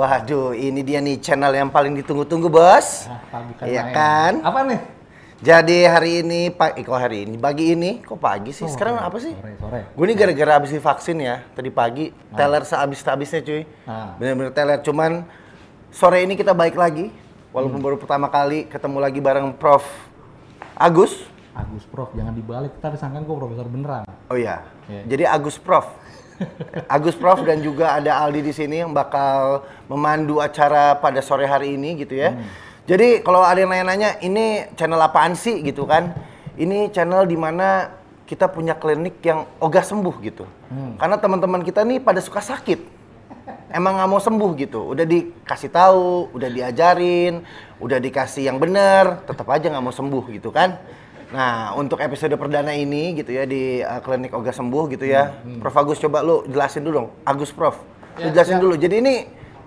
Waduh, ini dia nih channel yang paling ditunggu-tunggu, Bos. Nah, Iya kan? Apa nih? Jadi hari ini, Pak, eh, kok hari ini? Pagi ini, kok pagi sih? Sekarang apa sih? Sore, sore. Gue ini gara-gara habis divaksin ya, tadi pagi. Teler sehabis-habisnya cuy. Ah. Bener-bener teler. Cuman sore ini kita baik lagi. Walaupun Hmm. baru pertama kali ketemu lagi bareng Prof. Agus. Agus Prof, jangan dibalik. Ntar disangka gue profesor beneran. Oh iya. Iya. Jadi Agus Prof. Agus Prof dan juga ada Aldi di sini yang bakal memandu acara pada sore hari ini gitu ya. Jadi kalau ada yang nanya-nanya, ini channel apaan sih gitu kan? Ini channel di mana kita punya klinik yang ogah sembuh gitu. Karena teman-teman kita nih pada suka sakit. Emang nggak mau sembuh gitu. Udah dikasih tahu, udah diajarin, udah dikasih yang bener, tetap aja nggak mau sembuh gitu kan. Nah, untuk episode perdana ini gitu ya di uh, klinik Oga Sembuh gitu ya. Prof Agus coba lu jelasin dulu dong. Agus Prof. Lu Ya, jelasin ya. dulu. Jadi ini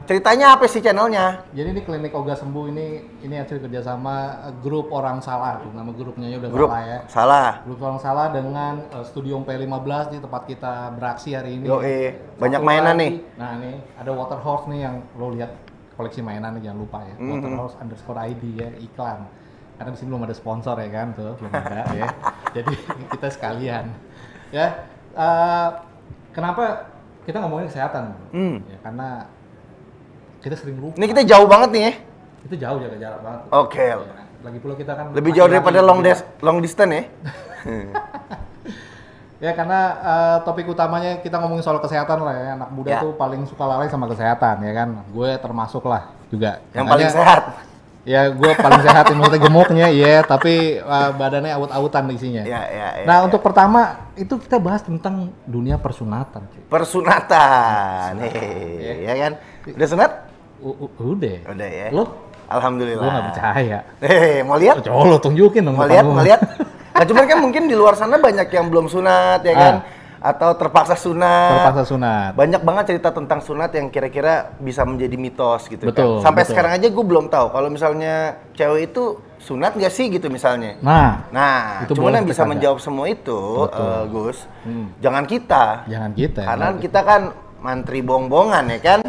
ceritanya apa sih channelnya? Jadi ini klinik Oga Sembuh ini ini hasil kerjasama eh, grup orang salah tuh nama grupnya udah Grup salah ya. salah. Grup orang salah dengan eh, Studio P15 di tempat kita beraksi hari ini. Yo, eh, Satu banyak mainan lagi, nih. Nah nih ada Water Horse nih yang lo lihat koleksi mainan nih, jangan lupa ya. Mm-hmm. Water Horse underscore ID ya iklan. Karena di sini belum ada sponsor ya kan tuh belum ada ya. Jadi kita sekalian ya. eh, kenapa kita ngomongin kesehatan? Hmm. Ya karena kita sering lupa. Ini kita jauh banget nih ya. Itu jauh jaga jarak banget. Oke. Ya, Lagi pula kita kan Lebih jauh daripada long des- long distance ya. Ya karena eh, topik utamanya kita ngomongin soal kesehatan lah ya. Anak muda Ya. tuh paling suka lalai sama kesehatan ya kan. Gue termasuk lah juga. Yang Makanya- paling sehat. Ya gue paling sehat maksudnya gemuknya ya, tapi eh, badannya awut-awutan isinya. Ya, ya, ya. nah untuk pertama itu kita bahas tentang dunia persunatan. cuy. Persunatan. Nih, ya kan? Udah sunat? U- udah. Udah ya. Lo? Alhamdulillah. Gue gak percaya. Eh, mau lihat? Coba lo tunjukin dong. mau lihat mau lihat nah cuman kan mungkin di luar sana banyak yang belum sunat ya kan atau terpaksa sunat. Terpaksa sunat. banyak banget cerita tentang sunat yang kira-kira bisa menjadi mitos gitu Betul, kan sampai betul. sekarang aja gue belum tahu kalau misalnya cewek itu sunat nggak sih gitu misalnya Nah, nah Itu cuman yang bisa kita menjawab semua itu Betul. eh, Gus Hmm. jangan kita jangan kita. karena kita kan mantri bongbongan ya kan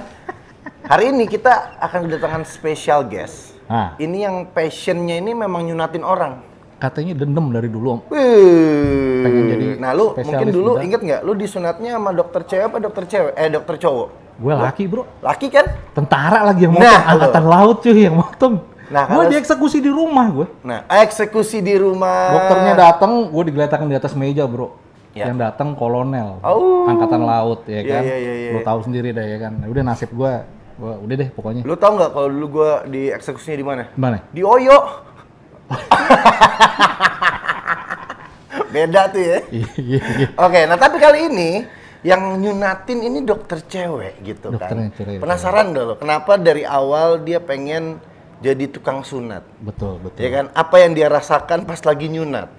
hari ini kita akan kedatangan special guest Nah, ini yang passionnya ini memang nyunatin orang katanya dendam dari dulu om. Wih. Pengen jadi nah lu mungkin dulu bedah. inget nggak lu disunatnya sama dokter cewek apa dokter cewek eh dokter cowok Gue laki bro. laki kan Tentara lagi yang Nah, motong, lo. angkatan laut cuy yang motong. Nah, gue dieksekusi di rumah gue. nah eksekusi di rumah Dokternya datang, gue digeletakkan di atas meja bro. Ya. Yang datang kolonel, Oh. angkatan laut ya Iya, kan. iya, iya, iya. Lo tahu sendiri deh ya kan. Udah nasib gue, gua udah deh pokoknya. lu tau nggak kalau dulu gua di eksekusinya di mana Gimana? di Oyo beda tuh ya Iya, iya, iya. Oke, nah tapi kali ini yang nyunatin ini dokter cewek gitu Dokternya kan. cewek. Penasaran gak lo? Kenapa dari awal dia pengen jadi tukang sunat? Betul, betul. Ya kan? Apa yang dia rasakan pas lagi nyunat?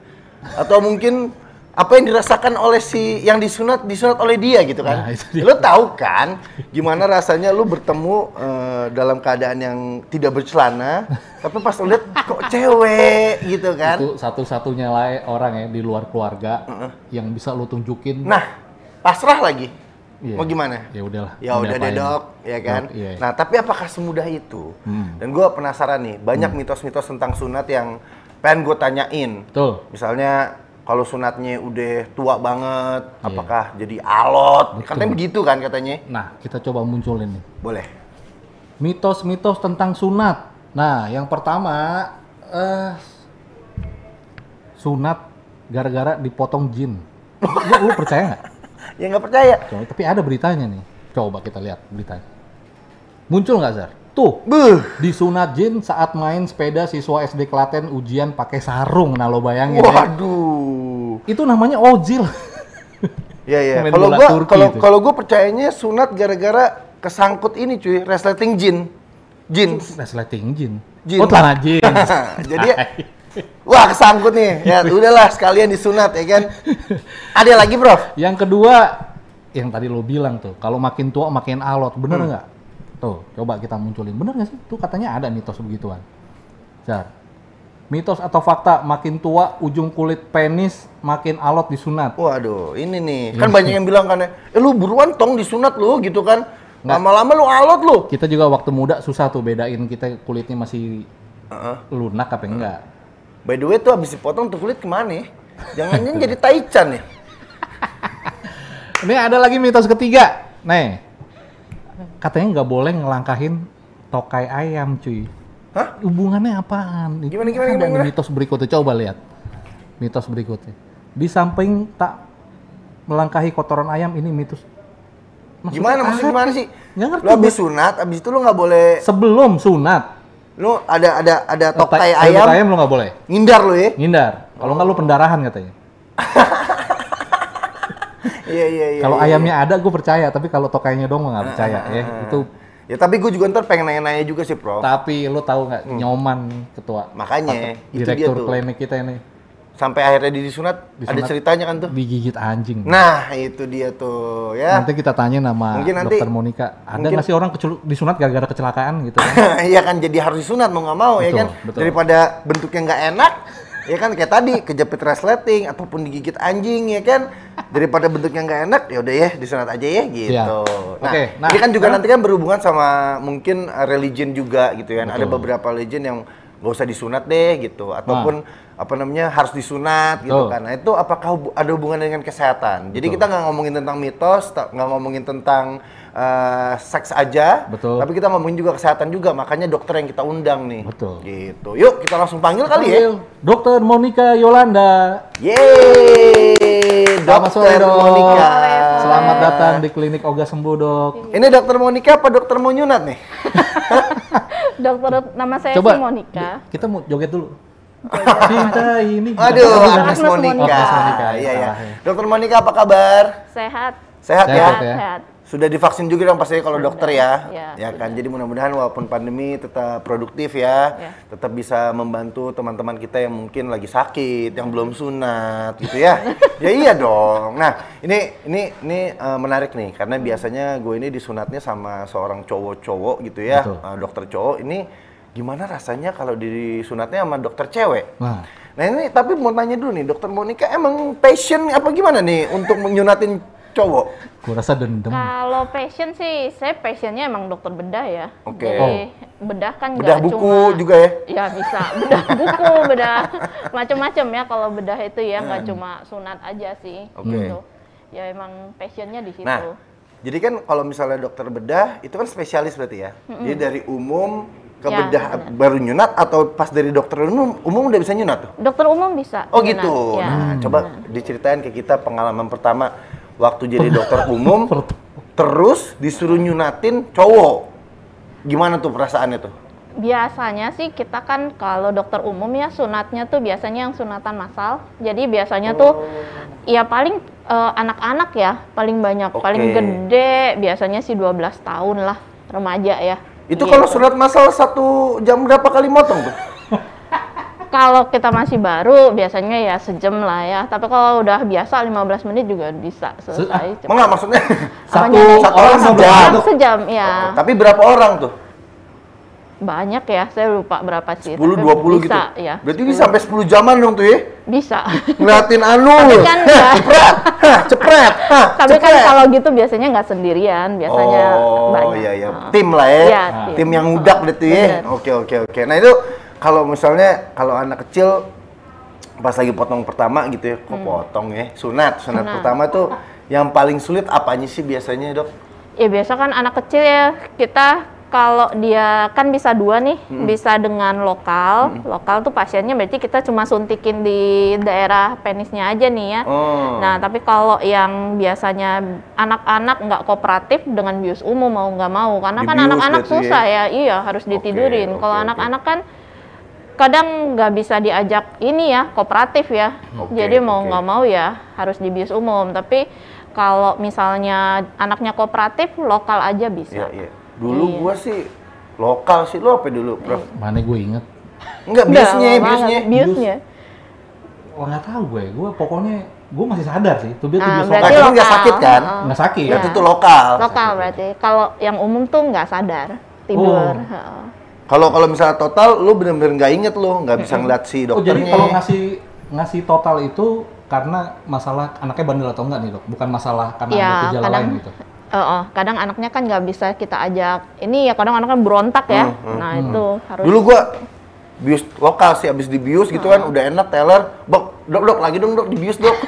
Atau mungkin apa yang dirasakan oleh si yang disunat disunat oleh dia gitu kan? Nah, dia. Lo tahu kan gimana rasanya lu bertemu eh, dalam keadaan yang tidak bercelana, tapi pas lu lihat kok cewek gitu kan? Itu satu-satunya lah orang ya di luar keluarga yang bisa lo tunjukin. Nah, pasrah lagi. Iya. Mau gimana? Ya udahlah. Ya udah deh dok, ya kan. Dok, iya. Nah, tapi apakah semudah itu? Hmm. Dan gue penasaran nih, banyak mitos-mitos tentang sunat yang pengen gue tanyain. Betul. Misalnya kalau sunatnya udah tua banget, Iya. apakah jadi alot? Betul. Katanya begitu kan katanya. Nah, kita coba munculin nih. Boleh. Mitos-mitos tentang sunat. Nah, yang pertama, eh sunat gara-gara dipotong jin. Lu, lu percaya nggak? Ya nggak percaya. Coba, tapi ada beritanya nih. Coba kita lihat beritanya. Muncul nggak, Zar? Tuh, Buh. disunat jin saat main sepeda siswa SD Klaten ujian pakai sarung. Nah, lo bayangin ya. Waduh. Itu namanya ojil. Ya ya. Kalau gua kalau kalau gua percayanya sunat gara-gara kesangkut ini cuy, resleting jin. Jin. Resleting jin. Jin. Oh, celana jin. Jadi wah kesangkut nih. Ya udahlah sekalian disunat ya kan. Ada lagi, Bro? Yang kedua, yang tadi lo bilang tuh, kalau makin tua makin alot, bener Hmm. Tuh, coba kita munculin. Bener nggak sih? Tuh katanya ada mitos begituan. Jar, mitos atau fakta makin tua ujung kulit penis makin alot disunat. Waduh, ini nih. Kan banyak yang bilang kan, eh lu buruan tong disunat lu gitu kan. Lama-lama lu alot lu. Kita juga waktu muda susah tuh bedain kita kulitnya masih Heeh. lunak apa enggak. By the way tuh abis dipotong tuh kulit ke mana ya? Jangan jadi taichan ya? Ini ada lagi mitos ketiga. Nih, katanya nggak boleh ngelangkahin tokai ayam, cuy. Hah? Hubungannya apaan? Itu Gimana, gimana, gimana? nih mitos berikutnya. Coba lihat. Mitos berikutnya. Di samping tak melangkahi kotoran ayam, ini mitos. Maksudnya Gimana maksudnya gimana sih? Nggak ngerti Lu abis sunat, abis itu lu nggak boleh Sebelum sunat, lu ada ada ada tokai ayam, ayam lo nggak boleh. ngindar lu ya? Ngindar. Kalau nggak lu pendarahan katanya. Iya iya iya. kalau iya, ayamnya ada, gue percaya. Tapi kalau tokainya dong nggak percaya. ya itu. Ya tapi gue juga ntar pengen nanya-nanya juga sih, Prof. Tapi lu tahu nggak nyoman ketua Hmm. Makanya, itu dia direktur tuh. klinik kita ini Sampai akhirnya di disunat, ada Disunat. ceritanya kan tuh. digigit anjing. Nah, itu dia tuh ya. Nanti kita tanya nama Mungkin nanti- dokter Monica. Ada mungkin- nggak sih orang disunat gara-gara kecelakaan gitu? Iya kan jadi harus disunat mau nggak mau ya Betul, kan. betul. Daripada bentuknya nggak enak, ya kan kayak tadi kejepit resleting ataupun digigit anjing ya kan. Daripada bentuknya nggak enak, ya udah ya disunat aja ya gitu. Iya. Nah, Oke, nah, ini kan juga sekarang- nanti kan berhubungan sama mungkin uh, religion juga gitu kan. Ada Betul. beberapa religion yang nggak usah disunat deh gitu ataupun apa namanya harus disunat gitu Betul. kan. Nah, itu apakah ada hubungan dengan kesehatan? Jadi kita nggak ngomongin tentang mitos, nggak ngomongin tentang uh, seks aja, Betul. tapi kita ngomongin juga kesehatan juga. Makanya dokter yang kita undang nih. Betul. Gitu. Yuk kita langsung panggil kali ya. Dokter Monica Yolanda. Yeay, Selamat sore dokter dok. Monica. Selamat datang di klinik Oga Sembuh dok. Ini dokter Monica apa dokter mau nyunat nih? Dokter nama saya Coba sih Monica. kita mau joget dulu. Cinta ini. Aduh, Agnes Agnes Monica. Iya, iya. salah ya. Dokter Monica apa kabar? Sehat. Sehat, ya? Sehat, ya. Sehat. Sudah divaksin juga dong pasti kalau dokter ya. Iya, ya kan. Jadi mudah-mudahan walaupun pandemi tetap produktif ya. Iya. Tetap bisa membantu teman-teman kita yang mungkin lagi sakit, yang belum sunat gitu ya. ya iya dong. Nah, ini ini ini eh, menarik nih karena biasanya gue ini disunatnya sama seorang cowok-cowok gitu ya. Betul. eh, dokter cowok ini gimana rasanya kalau disunatnya sama dokter cewek? Nah, Nah ini tapi mau tanya dulu nih, dokter Monica emang passion apa gimana nih untuk menyunatin cowok? gua rasa dendem. Kalau passion sih, saya passionnya emang dokter bedah ya. Oke. Jadi bedah kan Bedah buku cuma juga ya? Ya bisa, bedah buku, bedah macam-macam ya. Kalau bedah itu ya nggak Hmm. cuma sunat aja sih. Oke. Gitu. Ya emang passionnya di situ. Nah, jadi kan kalau misalnya dokter bedah itu kan spesialis berarti ya. Jadi dari umum ke Ya, bedah benar. baru nyunat atau pas dari dokter umum umum udah bisa nyunat tuh? Dokter umum bisa. Oh sunat, gitu. ya. Nah, coba diceritain ke kita pengalaman pertama waktu jadi dokter umum terus disuruh nyunatin cowok. Gimana tuh perasaannya tuh? Biasanya sih kita kan kalau dokter umum ya sunatnya tuh biasanya yang sunatan massal. Jadi biasanya tuh ya paling eh, anak-anak ya paling banyak, paling Oke. gede biasanya sih 12 tahun lah remaja ya. Itu Gitu. kalau sunat masal satu jam berapa kali motong tuh? Kalau kita masih baru biasanya ya sejam lah ya. Tapi kalau udah biasa 15 menit juga bisa selesai. cepet. Enggak maksudnya Satu satu orang sejam. Sejam ya. Tapi berapa orang tuh? Banyak ya, saya lupa berapa sih. 10 tapi 20 gitu. bisa, ya. Berarti bisa sampai 10 jaman dong tuh ya. Bisa. Ngeliatin anu. Tapi kan nggak- cepret. Cepret. Hah, Tapi kan cepret. kalau gitu biasanya nggak sendirian, biasanya oh, banyak. iya iya. Heeh. Tim lah ya. Iya, tim. tim. yang udak berarti ya. Oke oke oke. Nah, itu kalau misalnya kalau anak kecil pas lagi potong pertama gitu ya, kok potong ya? Sunat, sunat, Hmm. Sunat. pertama tuh yang paling sulit apanya sih biasanya, Dok? Ya biasa kan anak kecil ya kita kalau dia kan bisa dua nih, bisa dengan lokal. Lokal tuh pasiennya berarti kita cuma suntikin di daerah penisnya aja nih ya. Oh. Nah, tapi kalau yang biasanya anak-anak nggak kooperatif dengan bius umum mau nggak mau, karena kan Dibius anak-anak ya? susah ya, iya harus ditidurin. oke, kalau oke. anak-anak kan kadang nggak bisa diajak ini ya kooperatif ya, Oke, jadi mau nggak mau ya harus di bius umum. Tapi kalau misalnya anaknya kooperatif, lokal aja bisa. Iya, iya. Dulu Iya. gua sih lokal sih lo apa dulu, Prof? Mana gue inget. Enggak, biusnya, biusnya. banget, biusnya. Wah nggak tahu gue. Gue pokoknya gue masih sadar sih. Tuh dia tuh Ah, biasa Nah, berarti itu nggak lokal. sakit kan? Heeh. nggak sakit. Berarti Iya. itu lokal. Lokal berarti. Kalau yang umum tuh nggak sadar tidur. Oh. Kalau kalau misalnya total, lu bener-bener nggak inget lu, nggak bisa ngeliat si Oh jadi dokternya. kalau ngasih ngasih total itu karena masalah anaknya bandel atau enggak nih dok? Bukan masalah karena Iya, ada gejala kadang lain gitu. Eh, oh, kadang anaknya kan nggak bisa kita ajak. Ini ya kadang anak kan berontak ya. Hmm, Nah itu harus. Dulu gua bius lokal sih, abis dibius gitu kan, udah enak teller. Bok, dok, dok, lagi dong dok, dibius dok.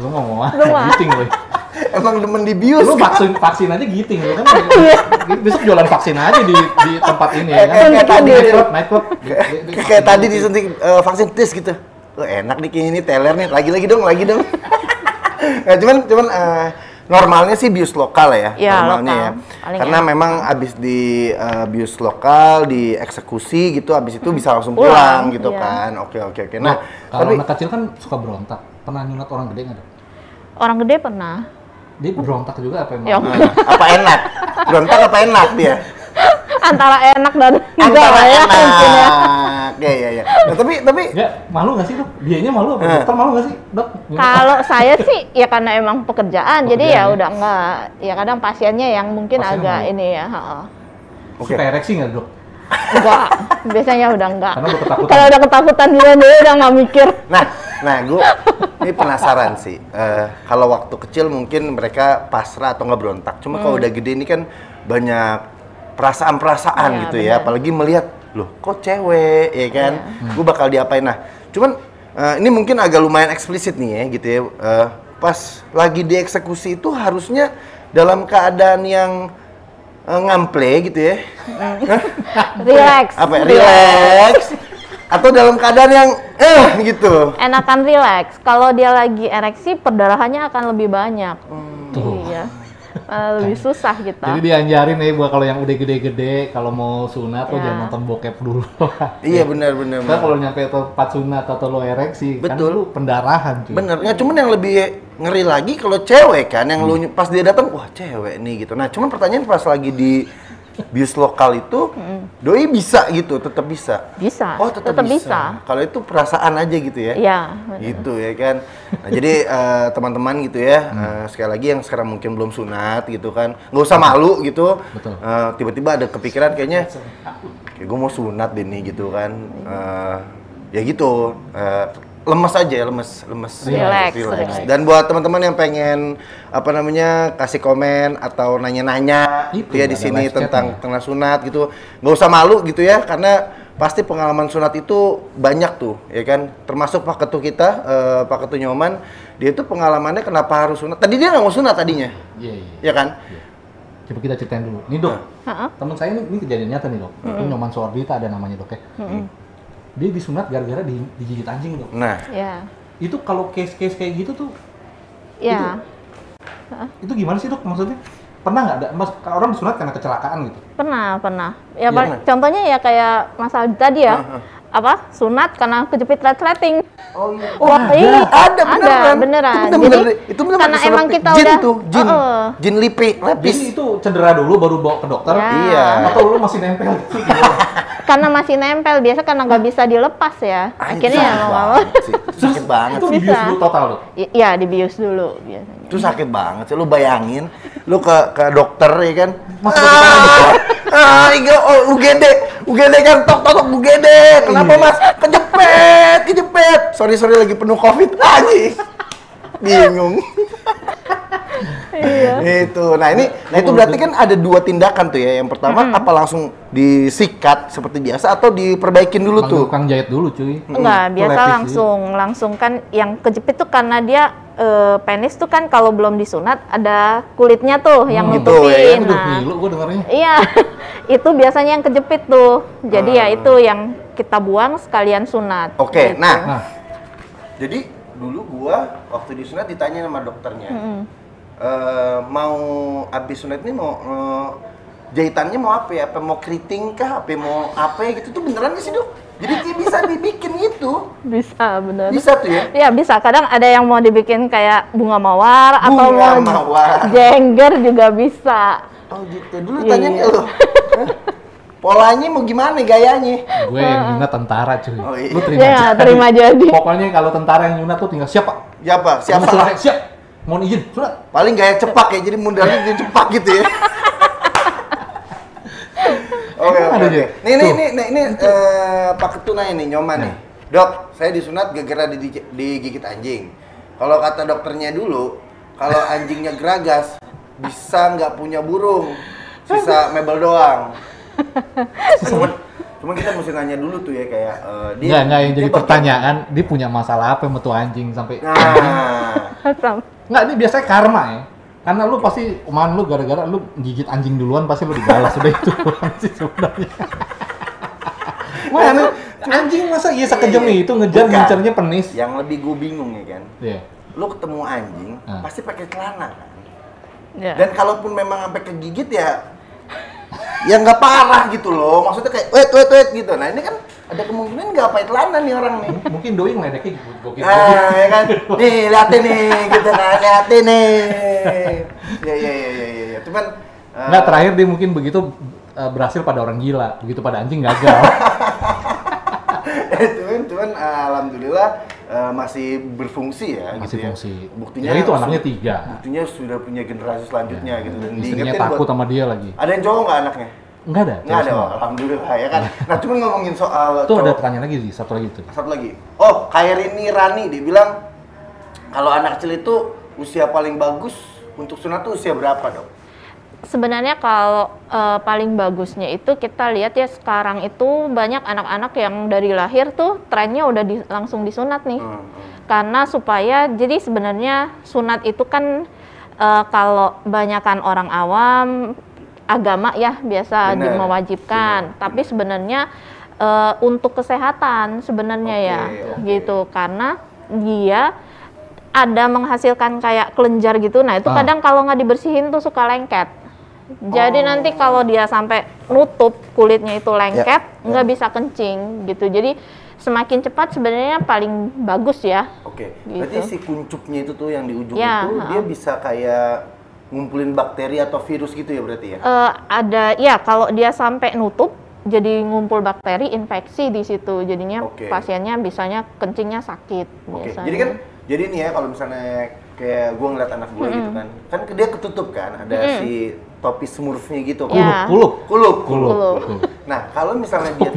Lu ngomong apa? Giting lu. Emang demen dibius. Lu vaksin vaksin aja giting lu kan. Besok jualan vaksin aja di di tempat ini ya kan. Kayak- kayak tadi Night club, night club. Di- di- di Kayak vaksin tadi gitu. disuntik eh, vaksin tis gitu. Oh, enak nih kayaknya ini teller nih, lagi-lagi dong, lagi dong. nah, cuman cuman eh, normalnya sih bius lokal ya, Iya, normalnya lokal. ya. Paling Karena enak. memang abis di eh, bius lokal, dieksekusi gitu, abis itu bisa langsung Pulang, pulang, gitu iya. kan. Oke oke oke. Nah, Nah, kalau tapi anak kecil kan suka berontak. Pernah nyunat orang gede nggak? Dok? Orang gede pernah. Dia berontak juga apa emang? Ya, eh, apa enak? Berontak apa enak dia? antara enak dan enggak Antara lah ya mungkin ya. enak. Ya ya ya. Nah, tapi tapi Enggak, malu nggak sih dok? Dianya malu apa? Eh. Dokter malu nggak sih dok? Kalau saya sih ya karena emang pekerjaan, jadi Pekerjaan ya ya. udah enggak. Ya kadang pasiennya yang mungkin Pasien agak mau. ini ya. heeh. Oke. Suka ereksi nggak dok? Enggak, biasanya udah enggak. Karena udah ketakutan. Kalau udah ketakutan duluan dia udah nggak mikir. Nah, nah, gue ini penasaran sih. Eh, kalau waktu kecil mungkin mereka pasrah atau nggak berontak. Cuma kalau udah gede ini kan banyak perasaan-perasaan Iya, gitu ya. benar. Apalagi melihat, loh, kok cewek, ya kan? Gue bakal diapain? Nah, cuman eh, ini mungkin agak lumayan eksplisit nih ya, gitu ya. Eh, pas lagi dieksekusi itu harusnya dalam keadaan yang ngample gitu ya. Relax. Apa? ya? Relax. Atau dalam keadaan yang eh gitu. Enakan relax. Kalau dia lagi ereksi, perdarahannya akan lebih banyak. Tuh. Iya. Malah lebih susah kita. Jadi dianjarin nih buat kalau yang udah gede-gede kalau mau sunat lo Ya. jangan nonton bokep dulu. Iya benar benar. Karena kalau nyampe tempat sunat atau lo ereksi, kan Betul. lu pendarahan cuy. Bener, ya cuman yang lebih ngeri lagi kalau cewek kan, yang lu pas dia datang, wah cewek nih gitu. Nah cuman pertanyaan pas lagi di bius lokal itu, doi bisa gitu, tetap bisa. Bisa. Oh tetap tetap bisa. Kalau itu perasaan aja gitu ya. Iya. Gitu ya kan. Nah jadi eh, teman-teman gitu ya, eh, sekali lagi yang sekarang mungkin belum sunat gitu kan, nggak usah malu gitu. Betul. Eh, tiba-tiba ada kepikiran kayaknya, kayak gue mau sunat deh nih gitu kan. Eh, ya gitu. Eh, lemes aja ya, lemes, lemes. Relax, Relax. relax. Dan buat teman-teman yang pengen apa namanya kasih komen atau nanya-nanya Itu, gitu ya di sini tentang chatnya. tentang sunat gitu, nggak usah malu gitu ya, karena pasti pengalaman sunat itu banyak tuh, ya kan. Termasuk Pak Ketu kita, eh, Pak Ketu Nyoman, dia itu pengalamannya kenapa harus sunat. Tadi dia nggak mau sunat tadinya, Iya, iya. ya kan? Coba kita ceritain dulu. Nih dok, Heeh. teman saya ini, ini kejadian nyata nih dok. Itu Nyoman Suardita ada namanya dok ya. Dia disunat gara-gara di, digigit anjing dok. Nah, Iya. Itu kalau case-case kayak gitu tuh, Iya. itu gimana sih dok maksudnya? Pernah nggak ada? Mas, orang disunat karena kecelakaan gitu? Pernah, pernah. Ya, paling- pernah. contohnya ya kayak Mas Aldi tadi ya. Apa? Sunat karena kejepit resleting. oh iya. Wah, iya. ada beneran. beneran. Itu bener, Jadi, itu bener karena emang kita jin udah tuh, jin, Heeh. jin lipi, lepis. itu cedera dulu baru bawa ke dokter? Ya. Iya. Atau lu masih nempel? gitu? karena masih nempel biasa karena nggak bisa dilepas ya. Akhirnya ya mau sakit banget. itu dibius dulu total? I- Iya, dibius dulu biasanya. Itu sakit banget sih. Lu bayangin, lu ke ke dokter ya kan. Mas, ah, ah, iya, oh, UGD, UGD kan tok tok UGD. Kenapa Iya. mas? Kejepet, kejepet. Sorry sorry lagi penuh covid lagi. Bingung. Iya. itu. Nah ini, nah itu berarti kan ada dua tindakan tuh ya. Yang pertama apa langsung disikat seperti biasa atau diperbaikin dulu tuh? Tukang jahit dulu cuy. Enggak, Itu biasa lepis, langsung langsung kan yang kejepit tuh karena dia eh, penis tuh kan kalau belum disunat ada kulitnya tuh yang gitu nutupin. ya. Nah, ngilu gua dengernya. Iya, itu biasanya yang kejepit tuh. Jadi ya Ah. itu yang kita buang sekalian sunat. Oke, gitu. nah Nah, Jadi dulu gua waktu disunat ditanya sama dokternya, "Eh, mau habis sunat ini mau eh, jahitannya mau apa ya? Apa mau keriting kah? Apa mau apa ya gitu tuh beneran nggak sih dok? Jadi dia bisa dibikin gitu, Bisa bener. bisa tuh ya? Ya bisa. Kadang ada yang mau dibikin kayak bunga mawar atau Bunga mau mawar. jengger juga bisa. Oh gitu. Dulu Iya, tanya iya. lo? Polanya mau gimana gayanya? gue yang nyunat tentara cuy. Oh, iya. Lu terima Ya jadi. terima jadi. Pokoknya kalau tentara yang nyunat tuh tinggal siapa? Siapa? Siapa? Siapa? Siapa? Siap. Mohon izin, sunat. Paling gaya cepak ya, jadi mundalnya jadi cepak gitu ya. Oke, dia? Nih, nih, Tuh. nih, nih, ini eh, Pak Ketuna ini, nyoman nih. Dok, saya disunat gara-gara di- digigit anjing. Kalau kata dokternya dulu, kalau anjingnya geragas bisa nggak punya burung, sisa mebel doang. Cuman, cuman kita mesti nanya dulu tuh ya kayak eh, dia. Enggak, enggak yang jadi pertanyaan, dia punya masalah apa sama tuh anjing sampai Nah, Enggak, ini biasanya karma ya. Karena lu pasti omongan lu gara-gara lu gigit anjing duluan pasti lu dibalas udah itu sih sebenarnya. Mana anjing masa iya sekejam Iya, iya. itu ngejar Bukan. ngincernya penis. yang lebih gue bingung ya kan, Iya. lu ketemu anjing Ah. pasti pakai celana kan. Ya. Dan kalaupun memang sampai kegigit ya ya nggak parah gitu loh. Maksudnya kayak wait wait wait gitu. Nah, ini kan ada kemungkinan nggak pakai celana nih orang nih. Mungkin doi ngeledeknya gitu, gokil. Ah, ya kan? Nih, liatin nih, gitu kan, liatin nih. Ya, ya, ya, ya, ya, ya. Cuman, eh, Enggak, terakhir dia mungkin begitu eh, berhasil pada orang gila, begitu pada anjing gagal. cuman, cuman eh, alhamdulillah eh, masih berfungsi ya. Masih gitu ya. fungsi. Buktinya Ya itu anaknya tiga. Buktinya sudah punya generasi selanjutnya gitu. Dan Istrinya takut buat- sama dia lagi. Ada yang cowok nggak anaknya? Enggak ada. Nggak cewek ada, semua. alhamdulillah ya kan. Nah, cuman ngomongin soal Tuh ada pertanyaan lagi sih, satu lagi tuh. Satu lagi. Oh, Kairini Rani dia bilang kalau anak kecil itu usia paling bagus untuk sunat tuh usia berapa, Dok? Sebenarnya kalau eh, paling bagusnya itu kita lihat ya sekarang itu banyak anak-anak yang dari lahir tuh trennya udah di- langsung disunat nih. Hmm. Karena supaya jadi sebenarnya sunat itu kan eh, kalau banyakan orang awam agama ya biasa Benar, di- mewajibkan, tapi sebenarnya eh, untuk kesehatan sebenarnya Oke, ya oke. gitu karena dia ada menghasilkan kayak kelenjar gitu. Nah, itu Ah. kadang kalau nggak dibersihin tuh suka lengket. Jadi Oh. nanti kalau dia sampai nutup kulitnya itu lengket, Ya, nggak bisa kencing gitu. Jadi semakin cepat sebenarnya paling bagus ya. Oke. Gitu. Berarti si kuncupnya itu tuh yang di ujung Ya, itu dia bisa kayak ngumpulin bakteri atau virus gitu ya berarti ya? Eh, ada ya kalau dia sampai nutup jadi ngumpul bakteri infeksi di situ. Jadinya Oke. pasiennya bisanya kencingnya sakit Oke. biasanya. Jadi kan jadi nih ya kalau misalnya kayak gua ngeliat anak gue gitu kan, kan dia ketutup kan, ada si topi smurfnya gitu kan. Ya. Kulup. Kulup, Kulup. Kulup. Kulup. Nah, kalau misalnya dia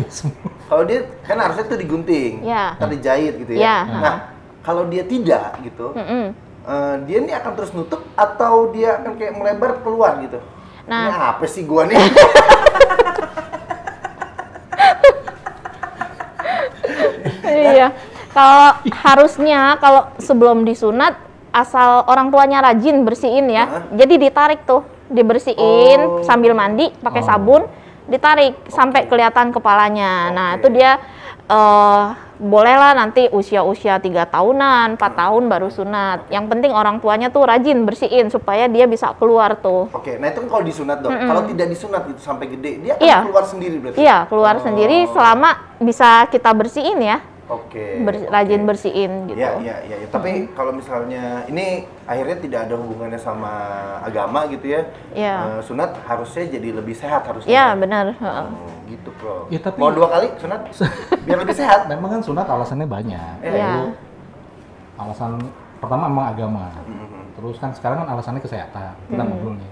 kalau dia kan harusnya tuh digunting, Ya. ntar dijahit gitu ya. Ya, Nah, kalau dia tidak gitu, Mm-mm. eh, dia ini akan terus nutup atau dia akan kayak melebar keluar gitu. Nah. Ini apa sih gua nih? iya. Kalau harusnya kalau sebelum disunat asal orang tuanya rajin bersihin ya. Hah? Jadi ditarik tuh, dibersihin Oh. sambil mandi pakai Oh. sabun, ditarik sampai kelihatan kepalanya. Nah, Oke. itu dia eh bolehlah nanti usia-usia tiga tahunan, 4 tahun baru sunat. Yang penting orang tuanya tuh rajin bersihin supaya dia bisa keluar tuh. Oke, nah itu kan kalau disunat dok. Kalau tidak disunat itu sampai gede, dia akan Iya. keluar sendiri berarti. Iya, keluar Oh. sendiri selama bisa kita bersihin ya. Oke. Ber- oke. rajin bersihin gitu. Iya, iya, iya. Ya. Tapi kalau misalnya ini akhirnya tidak ada hubungannya sama agama gitu ya. Iya. Eh, sunat harusnya jadi lebih sehat harusnya. Iya, benar. heeh. Oh, gitu, Bro. Ya, tapi- Mau dua kali sunat biar lebih sehat. Memang kan sunat alasannya banyak. Iya. Lalu alasan pertama emang agama. Mhm. Terus kan sekarang kan alasannya kesehatan. Kita ngobrol nih.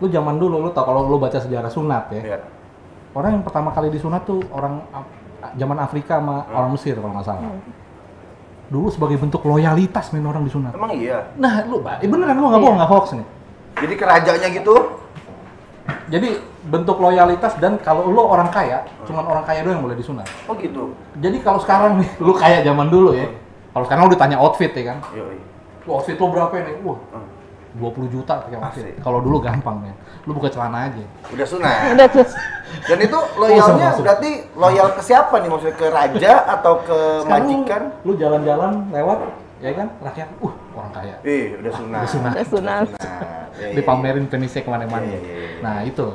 Lu zaman dulu lu tau kalau lu baca sejarah sunat ya. Iya. Orang yang pertama kali disunat tuh orang zaman Afrika sama Hmm. orang Mesir kalau nggak salah. Dulu sebagai bentuk loyalitas main orang disunat. Emang iya. Nah, lu, Pak, eh, beneran gua nggak Iya. bohong, nggak hoax nih. Jadi kerajanya gitu. Jadi bentuk loyalitas dan kalau lu orang kaya, cuman orang kaya doang yang boleh disunat. Oh gitu. Jadi kalau sekarang nih, lu kaya zaman dulu ya. Kalau sekarang lu ditanya outfit ya kan. Yoi. Lu outfit lu berapa ini? Wah, Hmm. 20 juta pakai outfit. Asik. Kalau dulu gampang ya. Lu buka celana aja. Udah sunat. Udah. Dan itu loyalnya Langsung, langsung. berarti loyal ke siapa nih? Maksudnya ke raja atau ke Sekarang majikan? Lu jalan-jalan lewat, ya kan? Rakyat, uh, orang kaya. Eh, udah sunat. Udah sunat. Udah sunat. Nah, iya, iya, Dipamerin penisnya ke mana-mana. Iya, iya, iya. Nah, itu.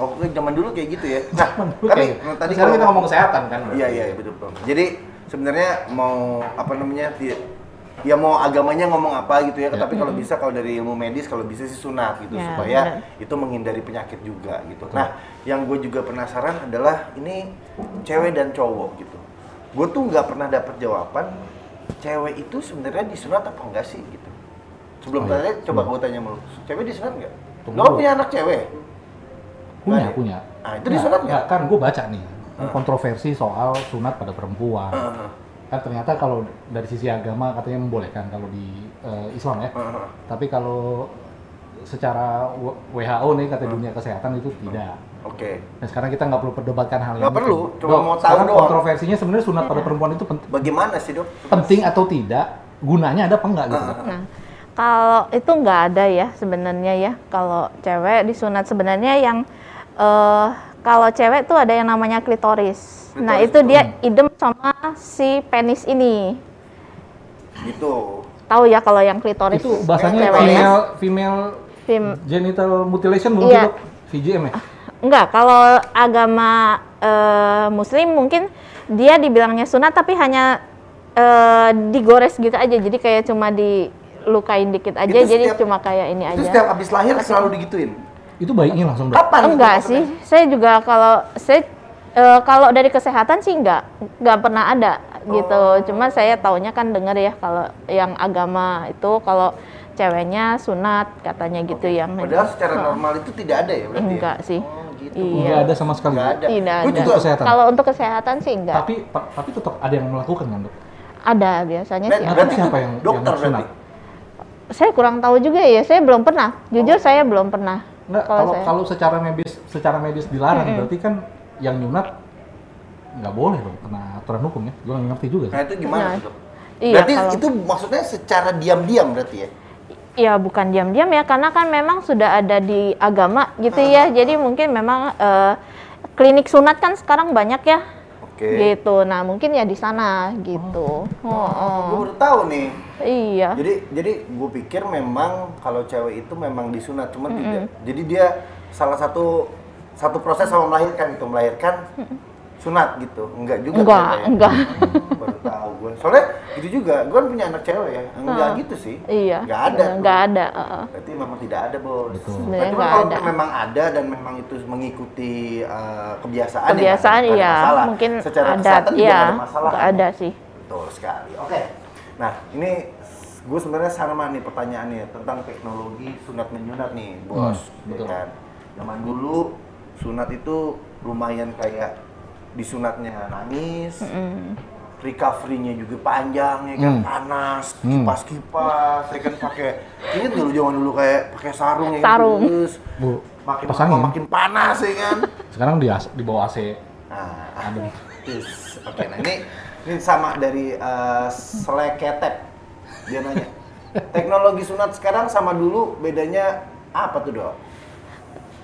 Oh, zaman dulu kayak gitu ya. Nah, tapi kayak- nah, tadi sekarang kalau kita ngomong kesehatan kan? Iya, iya, iya, betul, betul. Jadi sebenarnya mau apa namanya? Ya mau agamanya ngomong apa gitu ya, Ya. tapi kalau bisa kalau dari ilmu medis kalau bisa sih sunat gitu Ya, supaya benar. itu menghindari penyakit juga gitu. Nah, yang gue juga penasaran adalah ini cewek dan cowok gitu. Gue tuh nggak pernah dapat jawaban cewek itu sebenarnya disunat apa enggak sih gitu. Sebelum Oh, iya. tanya, coba Hmm. gue tanya sama lu, cewek disunat nggak? Tunggu Lo punya anak cewek? Punya, Nggak ada? punya. Ah, itu disunat nggak? Kan gue baca nih, kontroversi soal sunat pada perempuan. Heeh. Kan ternyata kalau dari sisi agama katanya membolehkan kalau di eh, Islam ya. Heeh. Tapi kalau secara WHO nih kata dunia kesehatan itu tidak. Oke. Dan sekarang kita nggak perlu perdebatkan hal Nggak ini. perlu, cuma Dok, mau tahu doang. kontroversinya sebenarnya sunat pada perempuan itu pent- Bagaimana sih dok? penting atau tidak, gunanya ada apa enggak gitu. Nah, kalau itu nggak ada ya sebenarnya ya. Kalau cewek disunat sebenarnya yang eh kalau cewek tuh ada yang namanya klitoris. Nah Klitoris itu dia idem sama si penis ini. Gitu. Tahu ya kalau yang klitoris Itu bahasanya cewek ya? female female Fem- genital mutilation bukan Iya. VGM ya? Enggak, kalau agama eh, Muslim mungkin dia dibilangnya sunat tapi hanya eh, digores gitu aja. Jadi kayak cuma dilukain dikit aja. Itu jadi setiap- cuma kayak ini Itu aja. setiap habis lahir selalu digituin. Itu baiknya langsung. Kapan? itu Enggak sih, saya juga kalau saya eh, kalau dari kesehatan sih enggak, enggak pernah ada gitu. Oh. Cuma saya taunya kan dengar ya kalau yang agama itu kalau ceweknya sunat katanya gitu yang Padahal secara Heeh. normal itu tidak ada ya berarti. ya? enggak sih. Oh, gitu. Iya. Nggak ada sama sekali. Nggak Dok. ada. Tidak ada. juga Kesehatan. Kalau untuk kesehatan sih enggak. Tapi tapi tetap ada yang melakukan kan dok? ada biasanya Ber- sih. Ada. berarti siapa itu yang- dokter yang sunat? berarti. Saya kurang tahu juga ya. Saya belum pernah. Jujur saya belum pernah. Enggak, Kalau kalau saya. kalau secara medis secara medis dilarang berarti kan yang nyunat nggak boleh dong kena aturan hukum ya. Gue nggak ngerti juga. Nah itu gimana Nah, tuh, iya, berarti kalau- itu maksudnya secara diam-diam berarti ya? Ya bukan diam-diam ya, karena kan memang sudah ada di agama gitu ya. Jadi mungkin memang eh, klinik sunat kan sekarang banyak ya, Oke. gitu. Nah mungkin ya di sana gitu. Oh, Oh, gue oh. baru tahu nih. Iya. Jadi jadi gue pikir memang kalau cewek itu memang disunat, cuman tidak. Jadi dia salah satu satu proses sama melahirkan itu melahirkan sunat gitu. Enggak juga Enggak, ternyata ya? enggak. Hmm, baru tahu gue. Soalnya gitu juga, gue kan punya anak cewek ya. Enggak Ah. gitu sih. Iya. Enggak ada. tuh. Enggak ada. heeh. Berarti memang tidak ada bos. Betul. Sebenarnya nggak kalau ada. memang ada dan memang itu mengikuti uh, kebiasaan, ya Kebiasaan nggak ada iya, masalah. mungkin Secara ada. kesehatan juga Iya, nggak ada masalah. nggak ada sih. Betul sekali. Oke. Nah ini gue sebenarnya sama nih pertanyaannya tentang teknologi sunat menyunat nih bos. Hmm, ya betul. kan? Zaman dulu sunat itu lumayan kayak disunatnya nangis, Mm. recovery-nya juga panjang ya kan Hmm. panas Hmm. kipas-kipas ya kan pakai inget dulu zaman dulu kayak pakai sarung ya kan, Sarung. terus Bu, makin lama makin panas ya kan sekarang di, as- di bawah AC nah ada. Yes. oke nah ini ini sama dari uh, Sleketek dia nanya teknologi sunat sekarang sama dulu bedanya apa tuh dok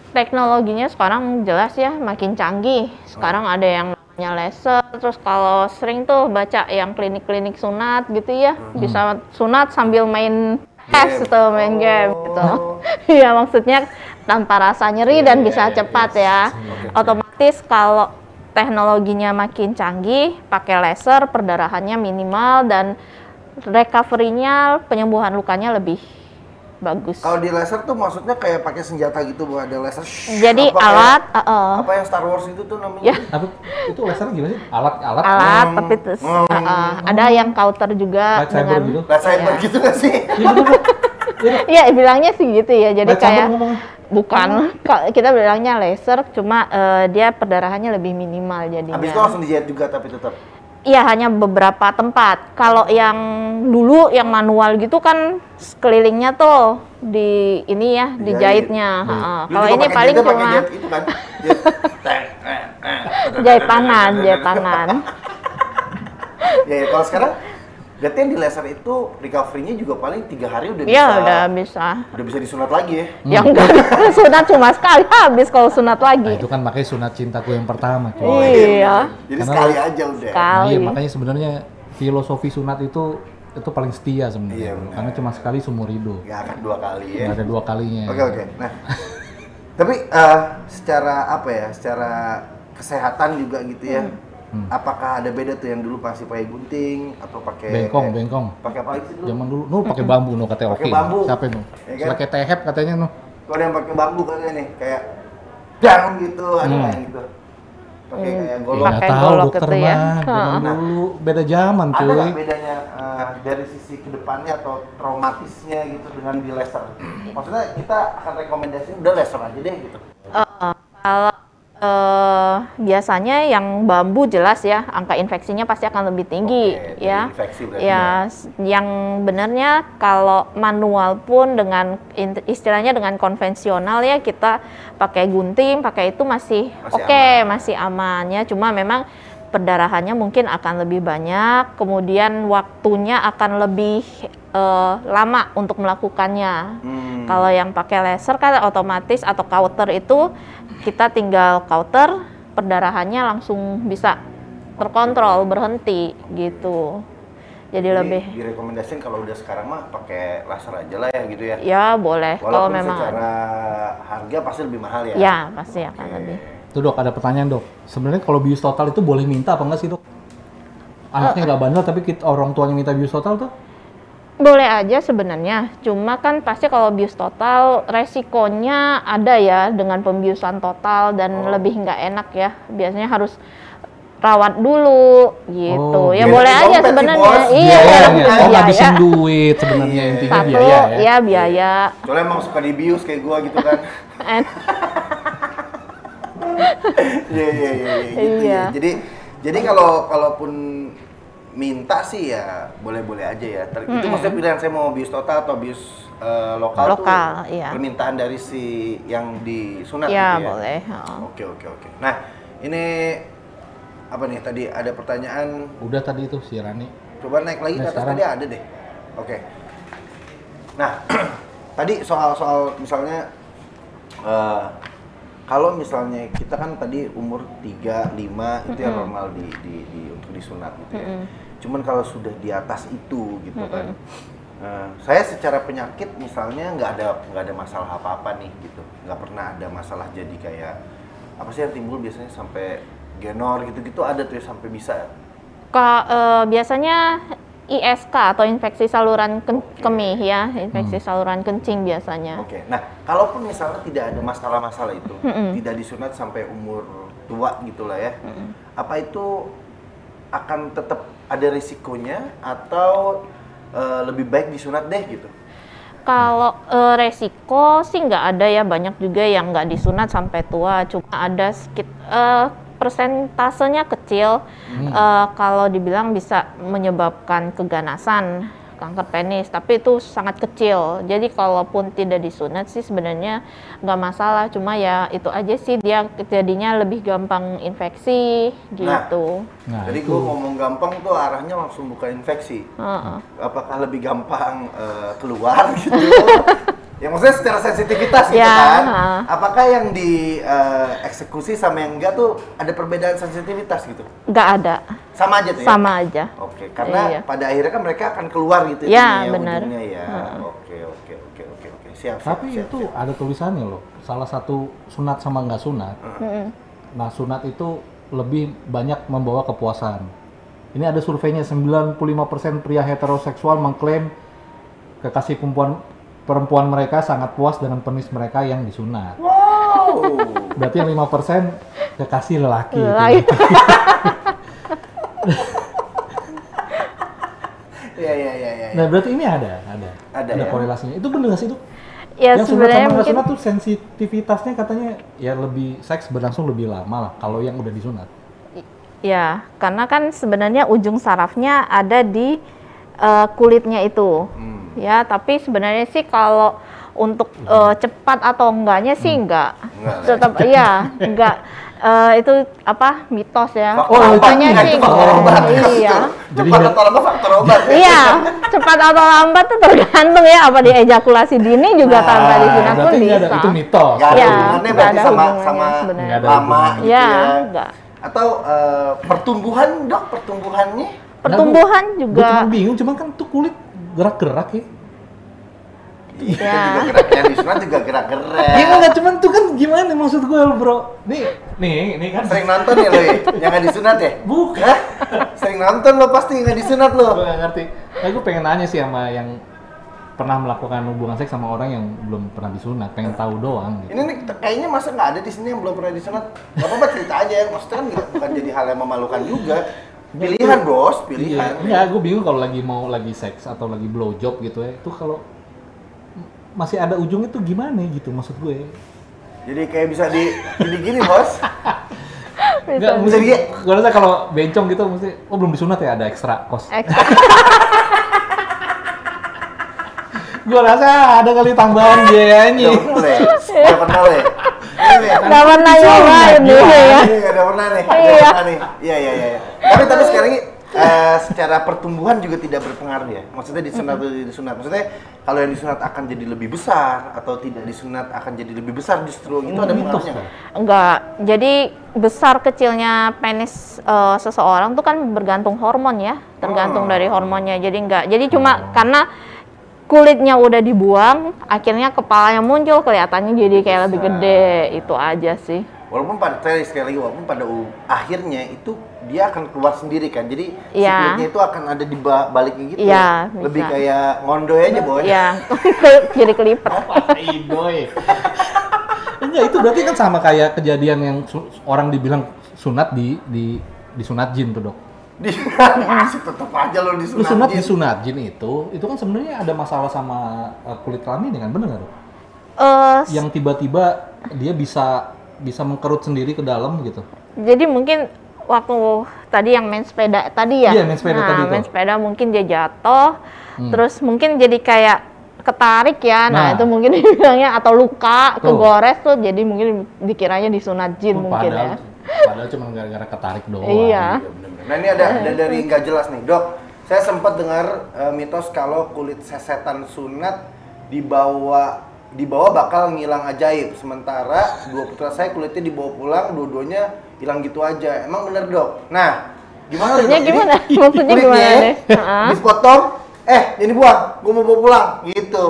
Teknologinya sekarang jelas ya makin canggih. Sekarang ada yang namanya laser. Terus kalau sering tuh baca yang klinik-klinik sunat gitu ya, bisa sunat sambil main Game. atau main game Oh. gitu. Iya maksudnya tanpa rasa nyeri dan bisa cepat ya. Otomatis kalau teknologinya makin canggih, pakai laser perdarahannya minimal dan recovery-nya penyembuhan lukanya lebih bagus. kalau di laser tuh maksudnya kayak pakai senjata gitu bu ada laser shh, Jadi apa kayak- alat, uh, uh, apa yang Star Wars itu tuh namanya Ya. Apa itu lasernya gimana sih? Alat alat alat Hmm. tapi terus Hmm. uh, uh, ada yang counter juga Lightsaber dengan gitu? lightsaber Iya. gitu gak sih Iya. Iya. Iya bilangnya sih gitu ya jadi Lightsaber kayak bukan Ka- kita bilangnya laser cuma eh, dia perdarahannya lebih minimal jadinya habis itu langsung dijahit juga tapi tetap iya hanya beberapa tempat kalau yang dulu yang manual gitu kan sekelilingnya tuh di ini ya Dijahit. dijahitnya. Ha-ha. Lu kalau ini paling cuma jahit itu kan jahit tangan jahit tangan ya, ya, kalau sekarang berarti yang di laser itu recovery-nya juga paling tiga hari udah bisa ya udah bisa udah bisa disunat lagi ya ya enggak sunat cuma sekali habis kalau sunat Nah, lagi itu kan makanya sunat cintaku yang pertama, cuy. Oh, Iya. jadi Karena- sekali aja udah Sekali. Nah, iya, makanya sebenarnya filosofi sunat itu itu paling setia sebenarnya. Iya. Karena cuma sekali seumur hidup. nggak akan dua kali ya Nggak ada dua kalinya. Oke oke. Nah, tapi eh, secara apa ya? Secara kesehatan juga gitu ya. Hmm. Apakah ada beda tuh yang dulu pasti pakai gunting atau pakai Bengkong, eh, bengkong. Pakai apa lagi sih dulu? Zaman dulu, nu pakai bambu, nu katanya oke. Pakai bambu. Siapa nu? Ya kan? Pakai tehep katanya nu. Kalau ada yang pakai bambu katanya nih, kayak dang gitu, ada Hmm. yang gitu. Pakai Hmm. kayak Ya, golok. Pakai tahu golok dokter itu ya. mah. Zaman Heeh. dulu beda zaman Ada cuy. nggak bedanya eh, dari sisi ke depannya atau traumatisnya gitu dengan di laser? Maksudnya kita akan rekomendasi udah laser aja deh gitu. Eh, kalau eh, biasanya yang bambu jelas ya angka infeksinya pasti akan lebih tinggi Oke, ya. infeksi ya, s- yang benarnya kalau manual pun dengan istilahnya dengan konvensional ya kita pakai gunting, pakai itu masih, Masih oke, aman. masih aman ya. Cuma memang perdarahannya mungkin akan lebih banyak, kemudian waktunya akan lebih eh, lama untuk melakukannya. Hmm. Kalau yang pakai laser kan otomatis atau kauter itu kita tinggal kauter perdarahannya langsung bisa terkontrol berhenti gitu. Jadi Jadi lebih direkomendasiin kalau udah sekarang mah pakai laser aja lah ya gitu ya. ya boleh kalau Walaupun memang secara harga pasti lebih mahal ya. ya pasti akan lebih. Tuh dok, ada pertanyaan dok. Sebenarnya kalau bius total itu boleh minta apa enggak sih dok? Anaknya nggak bandel tapi kita, orang tuanya minta bius total tuh? Boleh aja sebenarnya, cuma kan pasti kalau bius total resikonya ada ya dengan pembiusan total dan Oh. lebih nggak enak ya. Biasanya harus rawat dulu gitu. Oh, ya biar boleh aja dompet sih, sebenarnya. Bos. Iya, Biayanya. Oh biaya. ngabisin duit sebenarnya Iya. intinya Satu biaya ya. ya biaya. Soalnya emang suka dibius kayak gua gitu kan. And Iya iya iya iya, gitu Iya. ya. Jadi jadi kalau kalaupun minta sih ya boleh-boleh aja ya. Ter- Itu maksudnya pilihan saya mau bius total atau bius eh, lokal, Lokal, tuh iya. permintaan dari si yang disunat ya gitu ya. boleh. heeh. Oke oke oke. Nah ini apa nih tadi ada pertanyaan Udah tadi itu si Rani. Coba naik lagi ke Nah, atas sekarang. tadi ada deh. Oke. Nah, tadi soal-soal misalnya eh, kalau misalnya kita kan tadi umur 3, 5 itu yang normal di, di, di- disunat gitu ya. Cuman kalau sudah di atas itu gitu kan. eh, saya secara penyakit misalnya nggak ada nggak ada masalah apa-apa nih gitu. nggak pernah ada masalah jadi kayak apa sih yang timbul biasanya sampai genor gitu-gitu ada tuh ya sampai bisa Ka- eh, biasanya ISK atau infeksi saluran ken- kemih ya, infeksi saluran kencing biasanya. Oke, nah kalaupun misalnya tidak ada masalah-masalah itu, tidak disunat sampai umur tua gitulah ya, apa itu akan tetap ada risikonya atau eh, lebih baik disunat deh gitu? Kalau eh, resiko sih nggak ada ya, banyak juga yang nggak disunat sampai tua, cuma ada sedikit eh, persentasenya kecil. Eh, kalau dibilang bisa menyebabkan keganasan, kanker penis, tapi itu sangat kecil. Jadi kalaupun tidak disunat sih sebenarnya nggak masalah, cuma ya itu aja sih dia jadinya lebih gampang infeksi gitu. Nah, Jadi itu. gue ngomong gampang tuh arahnya langsung bukan infeksi. Heeh. Apakah lebih gampang eh, keluar gitu? ya maksudnya secara sensitivitas gitu Ya, kan. ha. Apakah yang di eh, eksekusi sama yang enggak tuh ada perbedaan sensitivitas gitu? Nggak ada, Sama aja tuh ya? sama aja. Oke, karena Iya. pada akhirnya kan mereka akan keluar gitu Ya, ininya, benar. ujungnya ya. Oke, oke, oke, oke, oke. Siap, siap, Tapi siap, itu siap. ada tulisannya loh. Salah satu sunat sama nggak sunat. Mm-mm. Nah, sunat itu lebih banyak membawa kepuasan. Ini ada surveinya 95% pria heteroseksual mengklaim kekasih perempuan perempuan mereka sangat puas dengan penis mereka yang disunat. Wow. Berarti yang 5% kekasih lelaki. itu. Lagi. Iya, iya, iya, iya. Nah, berarti ini ada, ada, Ada ya? korelasinya. Itu nggak sih, Dok? Ya yang sunat sebenarnya sama nggak mungkin sunat tuh sensitivitasnya katanya ya lebih seks berlangsung lebih lama lah kalau yang udah disunat. Ya, karena kan sebenarnya ujung sarafnya ada di eh, kulitnya itu. Hmm. Ya, tapi sebenarnya sih kalau untuk eh, cepat atau enggaknya sih enggak. Enggak lah. Tetap iya, enggak. Eh, itu apa mitos ya. Oh, Katanya enggak, sih itu faktor enggak. obat. Iya. Jadi Cepat atau lambat faktor obat. Iya, cepat atau lambat tuh tergantung ya apa di ejakulasi dini juga tanpa Ah, disunat pun nggak ada, bisa. itu mitos. Ada Ya, hubungannya nggak berarti ada sama sama sebenarnya. Nggak ada lama gitu Ya, ya. enggak. Atau eh, pertumbuhan, Dok, pertumbuhannya Pertumbuhan Gue juga cuma bingung, cuman kan tuh kulit gerak-gerak ya. Iya, Ya. juga gerak yang disunat juga gerak-gerak. Iya nggak cuman tuh kan gimana maksud gue bro? Nih, nih, ini kan Sering nonton ya lo ya? Yang nggak disunat ya? Bukan. Hah? Sering nonton lo pasti nggak disunat lo. gue nggak ngerti. Nah, gue pengen nanya sih sama yang pernah melakukan hubungan seks sama orang yang belum pernah disunat, pengen tahu doang gitu. Ini nih kayaknya masa nggak ada di sini yang belum pernah disunat. Gak apa-apa cerita aja ya. Maksudnya kan nggak- bukan jadi hal yang memalukan juga. Pilihan bos, pilihan. Iya, enggak, gue bingung kalau lagi mau lagi seks atau lagi blow job gitu ya. Itu kalau masih ada ujungnya tuh gimana gitu maksud gue. Jadi kayak bisa di gini-gini bos. Enggak, Bisa. mesti Jadi- gue rasa kalau bencong gitu mesti oh belum disunat ya ada ekstra kos. Ekstra. Gue rasa ada kali tambahan biayanya. Udah pernah. Ini Le. Nggak pernah nyobain dulu ya. Ini udah pernah nih, Iya. pernah nih. Iya iya iya. Tapi tapi sekarang ini eh, secara pertumbuhan juga tidak berpengaruh ya. Maksudnya disunat atau tidak disunat. Maksudnya kalau yang disunat akan jadi lebih besar atau tidak disunat akan jadi lebih besar justru itu ada Mitos pengaruhnya. kan? Enggak. Jadi besar kecilnya penis eh, seseorang tuh kan bergantung hormon ya, tergantung Oh. dari hormonnya. Jadi enggak. Jadi cuma karena kulitnya udah dibuang, akhirnya kepalanya muncul, kelihatannya jadi kayak lebih Besar. gede. Itu aja sih. Walaupun pada sekali lagi walaupun pada akhirnya itu dia akan keluar sendiri kan. Jadi si Iya. kulitnya itu akan ada di ba- baliknya gitu. Iya, Lebih bisa. kayak ngondoy aja, Boy. Ya, jadi kelipet. Idoy. Enggak, itu berarti kan sama kayak kejadian yang su- orang dibilang sunat di di disunat jin tuh, Dok. Di tetap aja lo Lu disunat. sunat Jin. disunat jin itu, itu kan sebenarnya ada masalah sama uh, kulit kelamin kan, bener nggak, Dok? Eh, Yang tiba-tiba dia bisa bisa mengkerut sendiri ke dalam gitu. jadi mungkin waktu tadi yang main sepeda tadi ya. Iya, main sepeda nah, tadi tuh. main sepeda mungkin dia jatuh, Hmm. terus mungkin jadi kayak ketarik ya. Nah, Nah. itu mungkin dibilangnya atau luka, Tuh. kegores tuh jadi mungkin dikiranya disunat jin mungkin padahal, ya. padahal cuma gara-gara ketarik doang. Iya. Iya. Nah ini ada, ada dari nggak jelas nih dok. Saya sempat dengar eh, mitos kalau kulit sesetan sunat dibawa dibawa bakal ngilang ajaib. Sementara dua putra saya kulitnya dibawa pulang, dua-duanya hilang gitu aja. Emang bener dok? Nah, gimana Maksudnya dok? Jadi, gimana? Maksudnya kulitnya gimana deh? Heeh. Dipotong, eh ini buang, gua mau bawa pulang, gitu.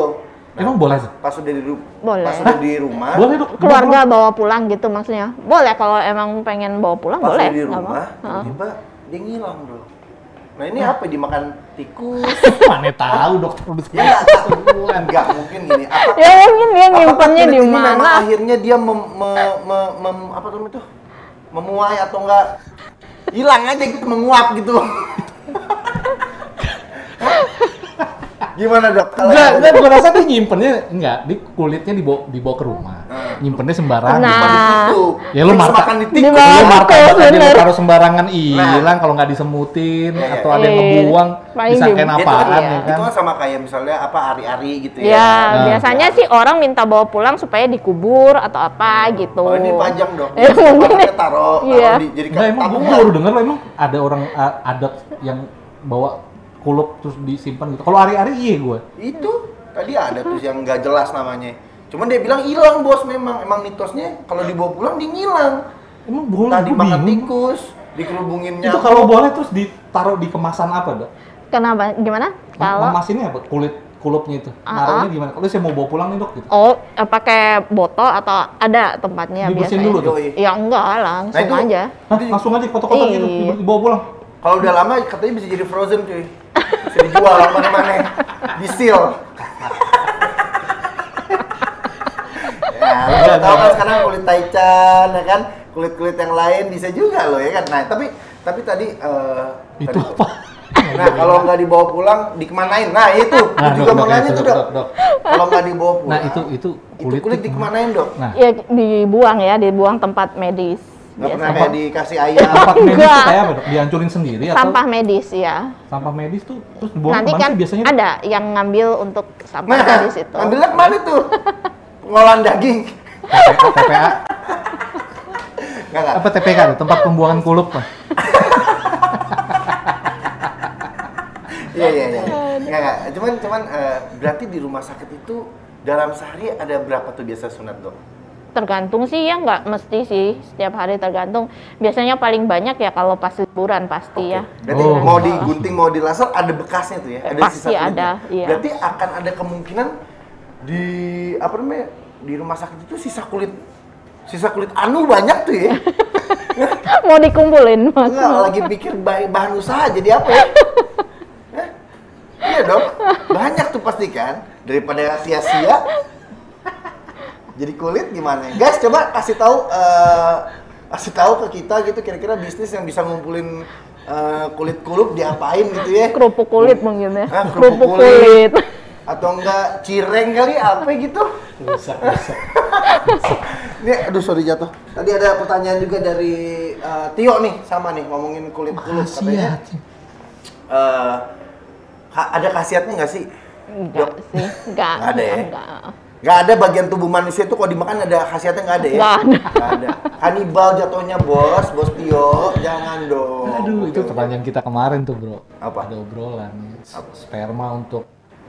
Emang boleh? tuh? Pas udah di, ru- Boleh. pas udah di rumah, Boleh, Dok. Keluarga bawa pulang gitu maksudnya. Boleh kalau emang pengen bawa pulang pas boleh. udah di rumah, apa. Heeh. tiba-tiba dia ngilang bro. Nah ini apa? Dimakan tikus? Mana tahu dokter udah Ya, enggak mungkin gini. Apa, Ya mungkin dia nyimpannya di ini mana? akhirnya dia mem, me- me- mem- apa tuh itu? Memuai atau enggak? Hilang aja gitu, menguap gitu. Gimana dok? Kalau Enggak, enggak, gua rasa dia nyimpennya enggak, di kulitnya dibawa dibawa ke rumah. Hmm. Nyimpennya sembarangan. Nah. Ya, lu Terus marka- makan di tikus. Dimakan. Lu Betul, tadi lu taruh sembarangan hilang kalau nggak disemutin Iya, atau ada yang iya. ngebuang disangkain Itu kan, apaan Iya. ya itu kan. kan sama kayak misalnya apa ari-ari gitu ya. Ya, Nah. biasanya sih orang minta bawa pulang supaya dikubur atau apa gitu. Oh ini pajang dong. Ya, mungkin. Taruh, taruh Iya. di, jadi Enggak, emang gua tabungan. baru denger loh, emang ada orang adat yang bawa kulup terus disimpan gitu. Kalau hari-hari iya gue. Itu tadi ada tuh yang nggak jelas namanya. Cuman dia bilang hilang bos memang. Emang mitosnya kalau dibawa pulang dia ngilang. Emang boleh Tadi makan bingung. tikus, dikerubungin Itu nyamuk. kalau boleh terus ditaruh di kemasan apa, Dok? Kenapa? Gimana? Kalau Mas ini apa? Kulit kulupnya itu. Ah, Naruhnya gimana? Kalau saya mau bawa pulang nih, Dok gitu. oh eh, pakai botol atau ada tempatnya Dibersihin biasanya? dulu tuh. Yoi. Ya enggak, langsung Nah, itu- aja. Hah, langsung aja kotak-kotak gitu dibawa pulang. Kalau udah lama katanya bisa jadi frozen cuy. Bisa dijual mana-mana. Di seal. ya, lu udah tahu kan sekarang kulit taichan ya kan, kulit-kulit yang lain bisa juga loh ya kan. Nah, tapi tapi tadi eh, Itu tadi- apa? Nah, kalau nggak dibawa pulang, dikemanain? Nah, itu. Nah, juga dok, nanya itu, tuh, dok, dok. dok. Kalau nggak dibawa pulang, Nah, itu itu itu kulit kulit dikemanain, dok? Nah, Ya dibuang ya, dibuang tempat medis. Nggak pernah biasanya. kayak dikasih ayam. tempat medis tuh Enggak. kayak apa, Dok? Dihancurin sendiri atau Sampah medis ya. sampah medis tuh terus dibawa Nanti ke mana kan sih biasanya? ada yang ngambil untuk sampah Nah, medis itu. ambilnya ke mana tuh? Pengolahan daging. TPA, nggak. apa TPK tuh, tempat pembuangan kulup Pak. Iya, iya, iya. Nggak, nggak. Cuman, cuman eh, berarti di rumah sakit itu dalam sehari ada berapa tuh biasa sunat, dok? Tergantung sih ya, nggak mesti sih setiap hari tergantung. Biasanya paling banyak ya kalau pas liburan pasti ya. Berarti Oh. mau digunting, mau di laser ada bekasnya tuh ya? Ada Pasti kulitnya. ada, iya. Berarti akan ada kemungkinan di apa namanya di rumah sakit itu sisa kulit sisa kulit anu banyak tuh ya. Mau dikumpulin mas. Enggak lagi pikir ba- bahan usaha jadi apa ya? Hah? Iya dong, banyak tuh pasti kan daripada sia-sia. Jadi kulit gimana? Guys, coba kasih tahu eh, kasih tahu ke kita gitu kira-kira bisnis yang bisa ngumpulin eh, kulit kulup diapain gitu ya? Kerupuk kulit mungkin ya. Ah, kerupuk Kerupuk kulit. kulit. Atau enggak cireng kali apa gitu? Bisa, bisa. Ini aduh sorry jatuh. Tadi ada pertanyaan juga dari eh, Tio nih sama nih ngomongin kulit kulit katanya. Eh, ha- ada khasiatnya nggak sih? Enggak sih, enggak. Nggak ada ya? Enggak. Nggak ada bagian tubuh manusia itu kalau dimakan ada khasiatnya nggak ada ya? Nggak ada. Nggak ada. Kanibal jatuhnya bos, bos Tio, jangan dong. Aduh, itu pertanyaan kita kemarin tuh, Bro. Apa? Ada obrolan. Apa? Sperma untuk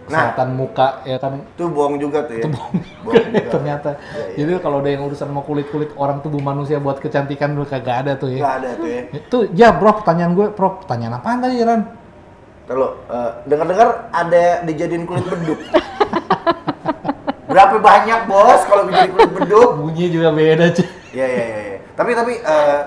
Nah. kesehatan muka ya kan Itu bohong juga tuh ya. Itu bohong Bohong juga. ternyata. Jadi kalau ada yang urusan mau kulit-kulit orang tubuh manusia buat kecantikan lu kagak ada tuh ya. Nggak ada tuh ya. Itu ya, Bro, pertanyaan gue, Bro, pertanyaan apaan tadi, Ran? Kalau eh, dengar-dengar ada dijadiin kulit beduk. Berapa banyak bos kalau dijadiin kulit beduk? Bunyinya juga beda, cuy. Iya iya iya. iya. Tapi tapi eh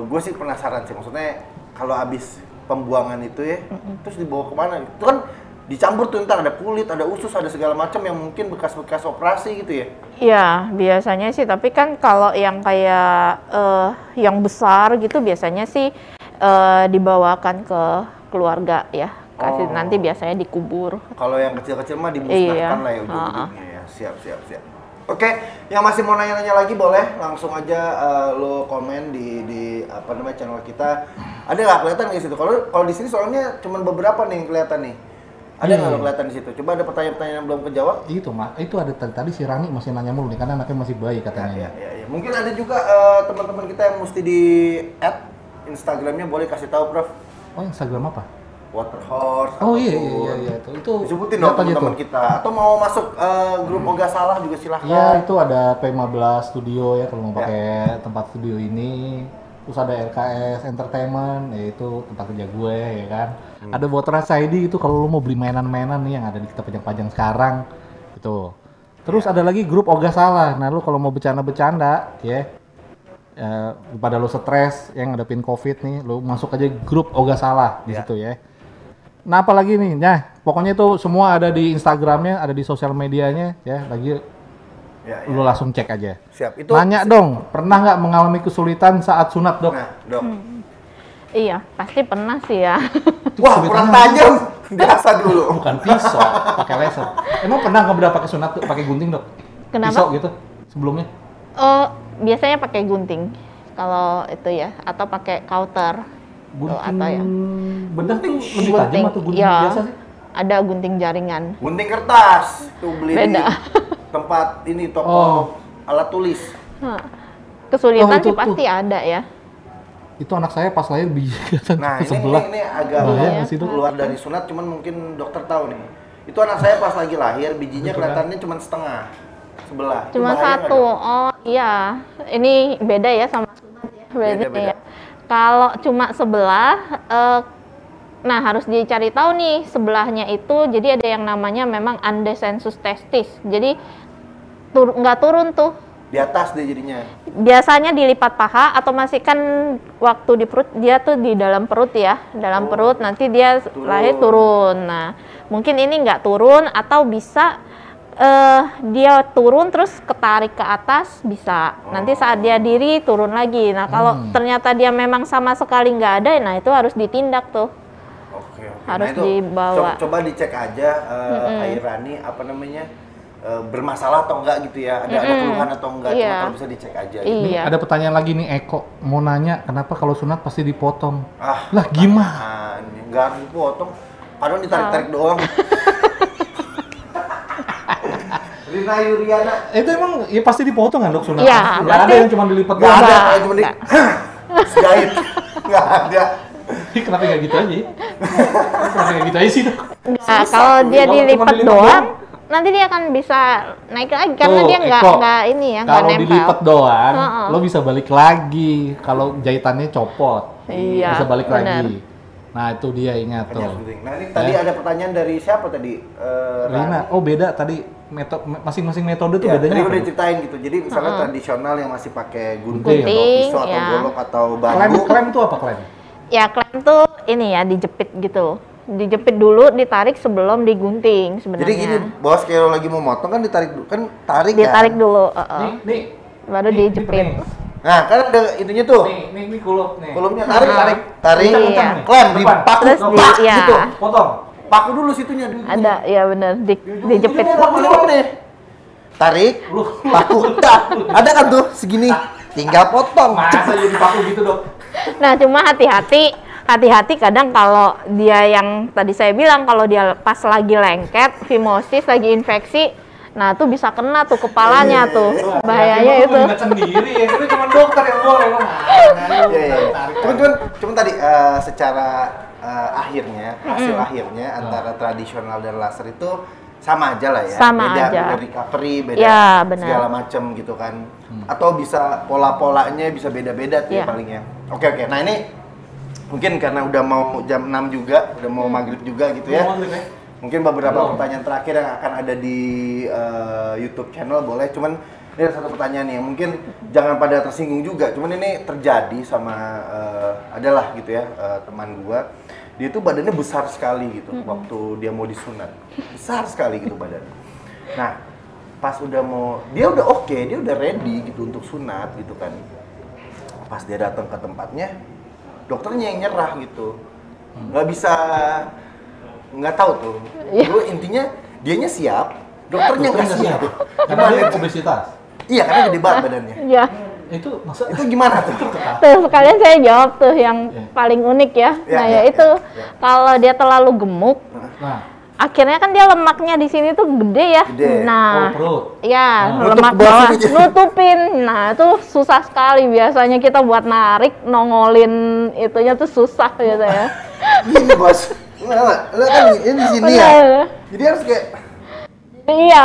gue sih penasaran sih maksudnya kalau habis pembuangan itu ya, terus dibawa ke mana? Itu kan dicampur tuh ntar ada kulit, ada usus, ada segala macam yang mungkin bekas-bekas operasi gitu ya. Iya, biasanya sih. Tapi kan kalau yang kayak eh, yang besar gitu biasanya sih eh, dibawakan ke keluarga ya. Kasih Oh. nanti biasanya dikubur. Kalau yang kecil-kecil mah dimusnahkan Iya. lah ya ujung-ujungnya ya. Siap siap siap. Oke, yang masih mau nanya-nanya lagi boleh langsung aja eh, lo komen di di apa namanya channel kita. Ada nggak kelihatan di situ? Kalau kalau di sini soalnya cuma beberapa nih yang kelihatan nih. Ada nggak Iya. lo kelihatan di situ? Coba ada pertanyaan-pertanyaan yang belum kejawab. Itu mah, itu ada tadi, tadi si Rani masih nanya mulu nih karena anaknya masih bayi katanya. Ya, ya, ya. Mungkin ada juga eh, teman-teman kita yang mesti di add Instagramnya boleh kasih tahu, Prof. Oh, Instagram apa? Water Horse. Oh iya iya iya, iya. itu. Itu Disebutin dong teman-teman kita. Atau mau masuk eh, grup Oga Salah juga silahkan. Iya, itu ada P15 Studio ya kalau mau Ya. pakai tempat studio ini. Terus ada RKS Entertainment, yaitu tempat kerja gue ya kan. Hmm. Ada Botras ID itu kalau lu mau beli mainan-mainan nih yang ada di kita pajang-pajang sekarang gitu. Terus Ya. ada lagi grup Oga Salah. Nah, lu kalau mau bercanda-bercanda ya eh, pada lu stres yang ngadepin Covid nih, lu masuk aja grup Oga Salah di Ya. situ ya. Nah, apalagi nih, nah pokoknya itu semua ada di Instagramnya, ada di sosial medianya ya. Lagi Ya, ya. lu langsung cek aja. Siap. Itu Nanya dong, pernah nggak mengalami kesulitan saat sunat dok? Nah, dok. Iya, pasti pernah sih ya. Wah, kurang tajam. Biasa dulu. Bukan pisau, pakai laser. Emang pernah nggak berapa pakai sunat tuh pakai gunting dok? Kenapa? Pisau gitu sebelumnya? Oh, biasanya pakai gunting. Kalau itu ya, atau pakai kauter. Gunting atau ya. bedah tuh lebih tajam atau gunting Iya. biasa sih? Ada gunting jaringan. Gunting kertas. Tuh beli Beda. di tempat ini toko Oh. alat tulis. Kesulitan Oh, itu sih pasti ada ya. Itu anak saya pas lahir biji kelihatan Nah, ini, ini sebelah. ini agak Bahaya Iya. nggak sih, Dok? keluar dari sunat cuman mungkin dokter tahu nih. Itu anak saya pas lagi lahir bijinya kelihatannya cuma setengah. Sebelah. Itu Cuma satu. Oh iya, ini beda ya sama sunat ya. Beda, Beda, beda. Kalau cuma sebelah, eh, nah harus dicari tahu nih sebelahnya itu. Jadi ada yang namanya memang undescensus testis. Jadi tur nggak turun tuh. Di atas dia jadinya. Biasanya dilipat paha atau masih kan waktu di perut dia tuh di dalam perut ya, dalam Oh. perut nanti dia Turun. lahir turun. Nah mungkin ini nggak turun atau bisa eh dia turun terus ketarik ke atas bisa. Nanti saat dia diri turun lagi. Nah kalau Hmm. ternyata dia memang sama sekali nggak ada, nah itu harus ditindak tuh. Oke, oke. Harus nah, itu dibawa. co- Coba, dicek aja uh, Airani apa namanya uh, bermasalah atau enggak gitu ya. Ada ada Mm-mm. keluhan atau enggak. Cuma Iya. kalau bisa dicek aja. Gitu. Iya. Ada pertanyaan lagi nih Eko mau nanya kenapa kalau sunat pasti dipotong? Ah, Lah gimana? ini enggak dipotong. Padahal ditarik-tarik doang. Rina Yuriana Itu emang ya pasti dipotong kan dok sunat? Iya, Nggak ada yang cuma dilipat doang. ada, kayak cuma di Segait. Enggak ada. Kenapa kayak gitu aja? Kenapa kayak gitu aja sih dok? Nah, kalau dia Kalau dilipat doang, nanti dia akan bisa naik lagi karena Tuh, dia nggak nggak ini ya nggak Kalau nempel. dilipat doang, Heeh. lo bisa balik lagi. Kalau jahitannya copot, Iya, bisa balik benar. lagi. Nah itu dia ingat tuh. penting. Nah, ini tadi ada pertanyaan dari siapa tadi? Eh, Rina, Rani. oh beda tadi metode masing-masing metode tuh Ya, bedanya tadi apa? udah ceritain gitu. Jadi misalnya tradisional yang masih pakai gunting, Gunting, atau pisau atau ya. golok atau Klem, bambu. klem tuh apa klem? Ya klem tuh ini ya dijepit gitu. Dijepit dulu, ditarik sebelum digunting sebenarnya. Jadi gini, bos kalau lagi mau motong kan ditarik dulu, kan tarik ditarik kan? dulu, uh-uh. Nih, nih. baru nih, dijepit. nih, Nah, kan ada itunya tuh. Nih, nih, nih kulum nih. Kulumnya tarik, Nah. tarik, tarik. Iya. Kencang nih. Klem, dipaku, Terus di- pak, iya. gitu. Potong. Paku dulu situnya. di- Ada, ya bener, di, di- dijepit. di-. Tarik, paku. Ada kan tuh segini. tinggal potong. Masa jadi paku gitu dok? Nah, cuma hati-hati, hati-hati kadang kalau dia yang tadi saya bilang kalau dia pas lagi lengket, fimosis, lagi infeksi, nah tuh bisa kena tuh kepalanya tuh. Bahayanya Emang lu itu. sendiri ya, itu cuma dokter yang boleh. Iya, iya, iya. Cuman, cuman, cuman tadi eh, secara eh, akhirnya, hasil akhirnya antara tradisional dan laser itu sama aja lah ya. Sama beda, aja. beda recovery, beda Ya, benar. segala macam gitu kan. Atau bisa pola-polanya bisa beda-beda tuh ya Iya. palingnya. Oke, oke. Nah, ini mungkin karena udah mau jam 6 juga, udah mau maghrib juga gitu ya. Mau maghrib ya? Mungkin beberapa Belum. pertanyaan terakhir yang akan ada di eh, YouTube channel boleh. Cuman ini ada satu pertanyaan nih mungkin jangan pada tersinggung juga. Cuman ini terjadi sama eh, adalah gitu ya eh, teman gua. Dia tuh badannya besar sekali gitu waktu dia mau disunat. Besar sekali gitu badannya. Nah, pas udah mau dia udah oke, dia udah ready gitu untuk sunat gitu kan. Pas dia datang ke tempatnya, dokternya yang nyerah gitu. nggak bisa nggak tahu tuh. Iya. Gue intinya dianya siap, dokternya nggak siap. Karena Gimana dia itu? obesitas. Iya, karena gede banget badannya. Ya, Itu masa Itu gimana tuh? tuh sekalian saya jawab tuh yang Iya. paling unik ya. Iya, Nah, iya, ya itu iya, iya. kalau dia terlalu gemuk, Nah, akhirnya kan dia lemaknya di sini tuh gede ya. Gede. oh Nah, perut. Ya, Nah. lemak Nutup bawah nutupin. Nah, itu susah sekali biasanya kita buat narik, nongolin itunya tuh susah gitu ya. Gini bos, Nggak, lo kan ini di sini ya. Jadi harus kayak Iya.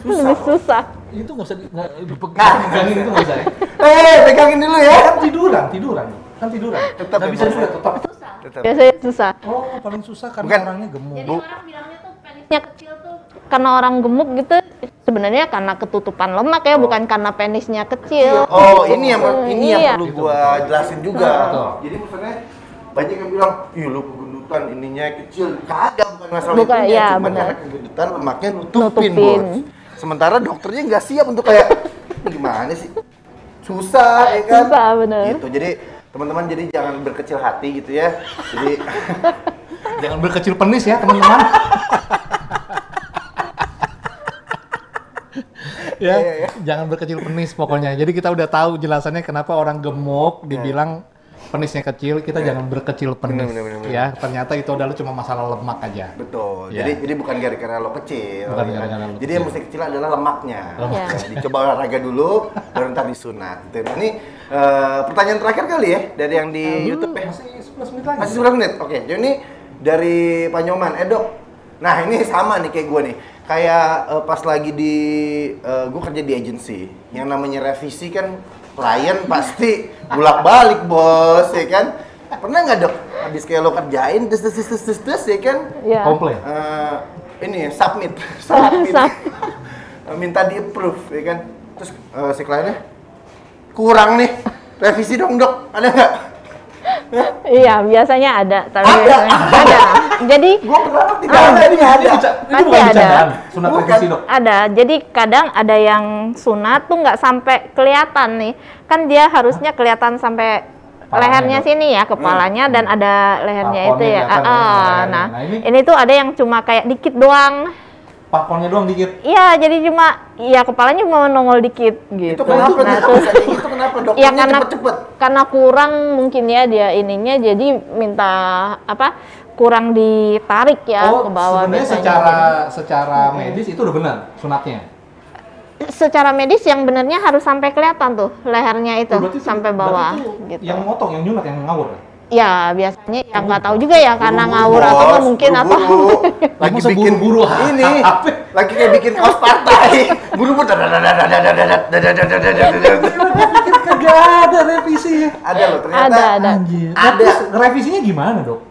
Susah, Lebih susah. Itu nggak usah di- nggak dipegang, Nah. megangin itu nggak usah ya. Eh, pegangin dulu ya. Kan tiduran, tiduran. Kan tiduran. Tetap Nggak ya, bisa juga tetap. Tetap. Biasanya susah. Oh, paling susah karena Bukan. orangnya gemuk. Jadi orang bilangnya tuh penisnya kecil tuh karena orang gemuk gitu sebenarnya karena ketutupan lemak ya, bukan karena penisnya kecil. Oh, ini yang ini yang Iya. perlu gua jelasin juga. Betul. Jadi maksudnya banyak yang bilang, "Ih, lu kegendutan ininya kecil." Kagak, bukan masalah Bukan, itunya, iya, cuma benar. karena kegendutan lemaknya nutupin, Nutupin. Bos. Sementara dokternya nggak siap untuk kayak gimana sih? Susah ya kan? Susah, bener. Gitu. Jadi teman-teman jadi jangan berkecil hati gitu ya. Jadi Jangan berkecil penis ya, teman-teman. ya, Iya, iya. jangan berkecil penis pokoknya. Jadi kita udah tahu jelasannya kenapa orang gemuk dibilang penisnya kecil, kita jangan berkecil penis. Bener, bener, bener, Ya, ternyata itu adalah cuma masalah lemak aja. Betul. Iya. Jadi jadi bukan gara-gara lo kecil. Bukan ya. gara-gara lo Jadi yang mesti kecil adalah lemaknya. Lemak. Ya, Dicoba olahraga dulu, baru ntar disunat. Gitu. Ini eh, pertanyaan terakhir kali ya dari yang di YouTube ya. Masih 11 menit lagi. Masih 11 menit. Oke, jadi ini dari Pak Nyoman. Eh dok, nah ini sama nih kayak gue nih. Kayak eh, pas lagi di, gue kerja di agency. Yang namanya revisi kan klien pasti bolak-balik bos, ya kan? Pernah nggak dok? Habis kayak lo kerjain, terus terus terus terus, terus ya kan? Iya. Komplain. Eh, ini ya, submit, submit. Sub. Minta di approve, ya kan? Terus eh, si kliennya kurang nih, revisi dong dok, ada nggak? Iya, biasanya ada, tapi Ada. biasanya ada. Jadi Gue berharap tidak Ah, ada, ini ada. Ini bukan ada. bercandaan. Sunat Bukan. revisi dok. ada. Jadi kadang ada yang sunat tuh nggak sampai kelihatan nih. Kan dia harusnya kelihatan sampai Kepalanya, lehernya Dok. sini ya, kepalanya dan ada lehernya Plafonnya itu ya. lehernya. nah, Nah, ini- ini tuh ada yang cuma kayak dikit doang. Pakonnya doang dikit. Iya, jadi cuma ya kepalanya cuma nongol dikit gitu. Itu kenapa nah, Bisa kayak gitu kenapa dok? ya karena cepet-cepet. karena kurang mungkin ya dia ininya jadi minta apa kurang ditarik ya oh, ke bawah sebenarnya biasanya. secara secara medis itu udah benar sunatnya? Secara medis yang benarnya harus sampai kelihatan tuh lehernya itu oh, sampai bawah itu gitu. yang motong yang nyunat yang ngawur Ya? ya biasanya yang nggak tahu juga ya karena ngawur atau buru, mungkin buru, atau lagi bikin buru ini. Lagi kayak bikin kaos partai. Buru buru kagak ada revisi ada loh ternyata ada ada, ada. revisinya gimana dok?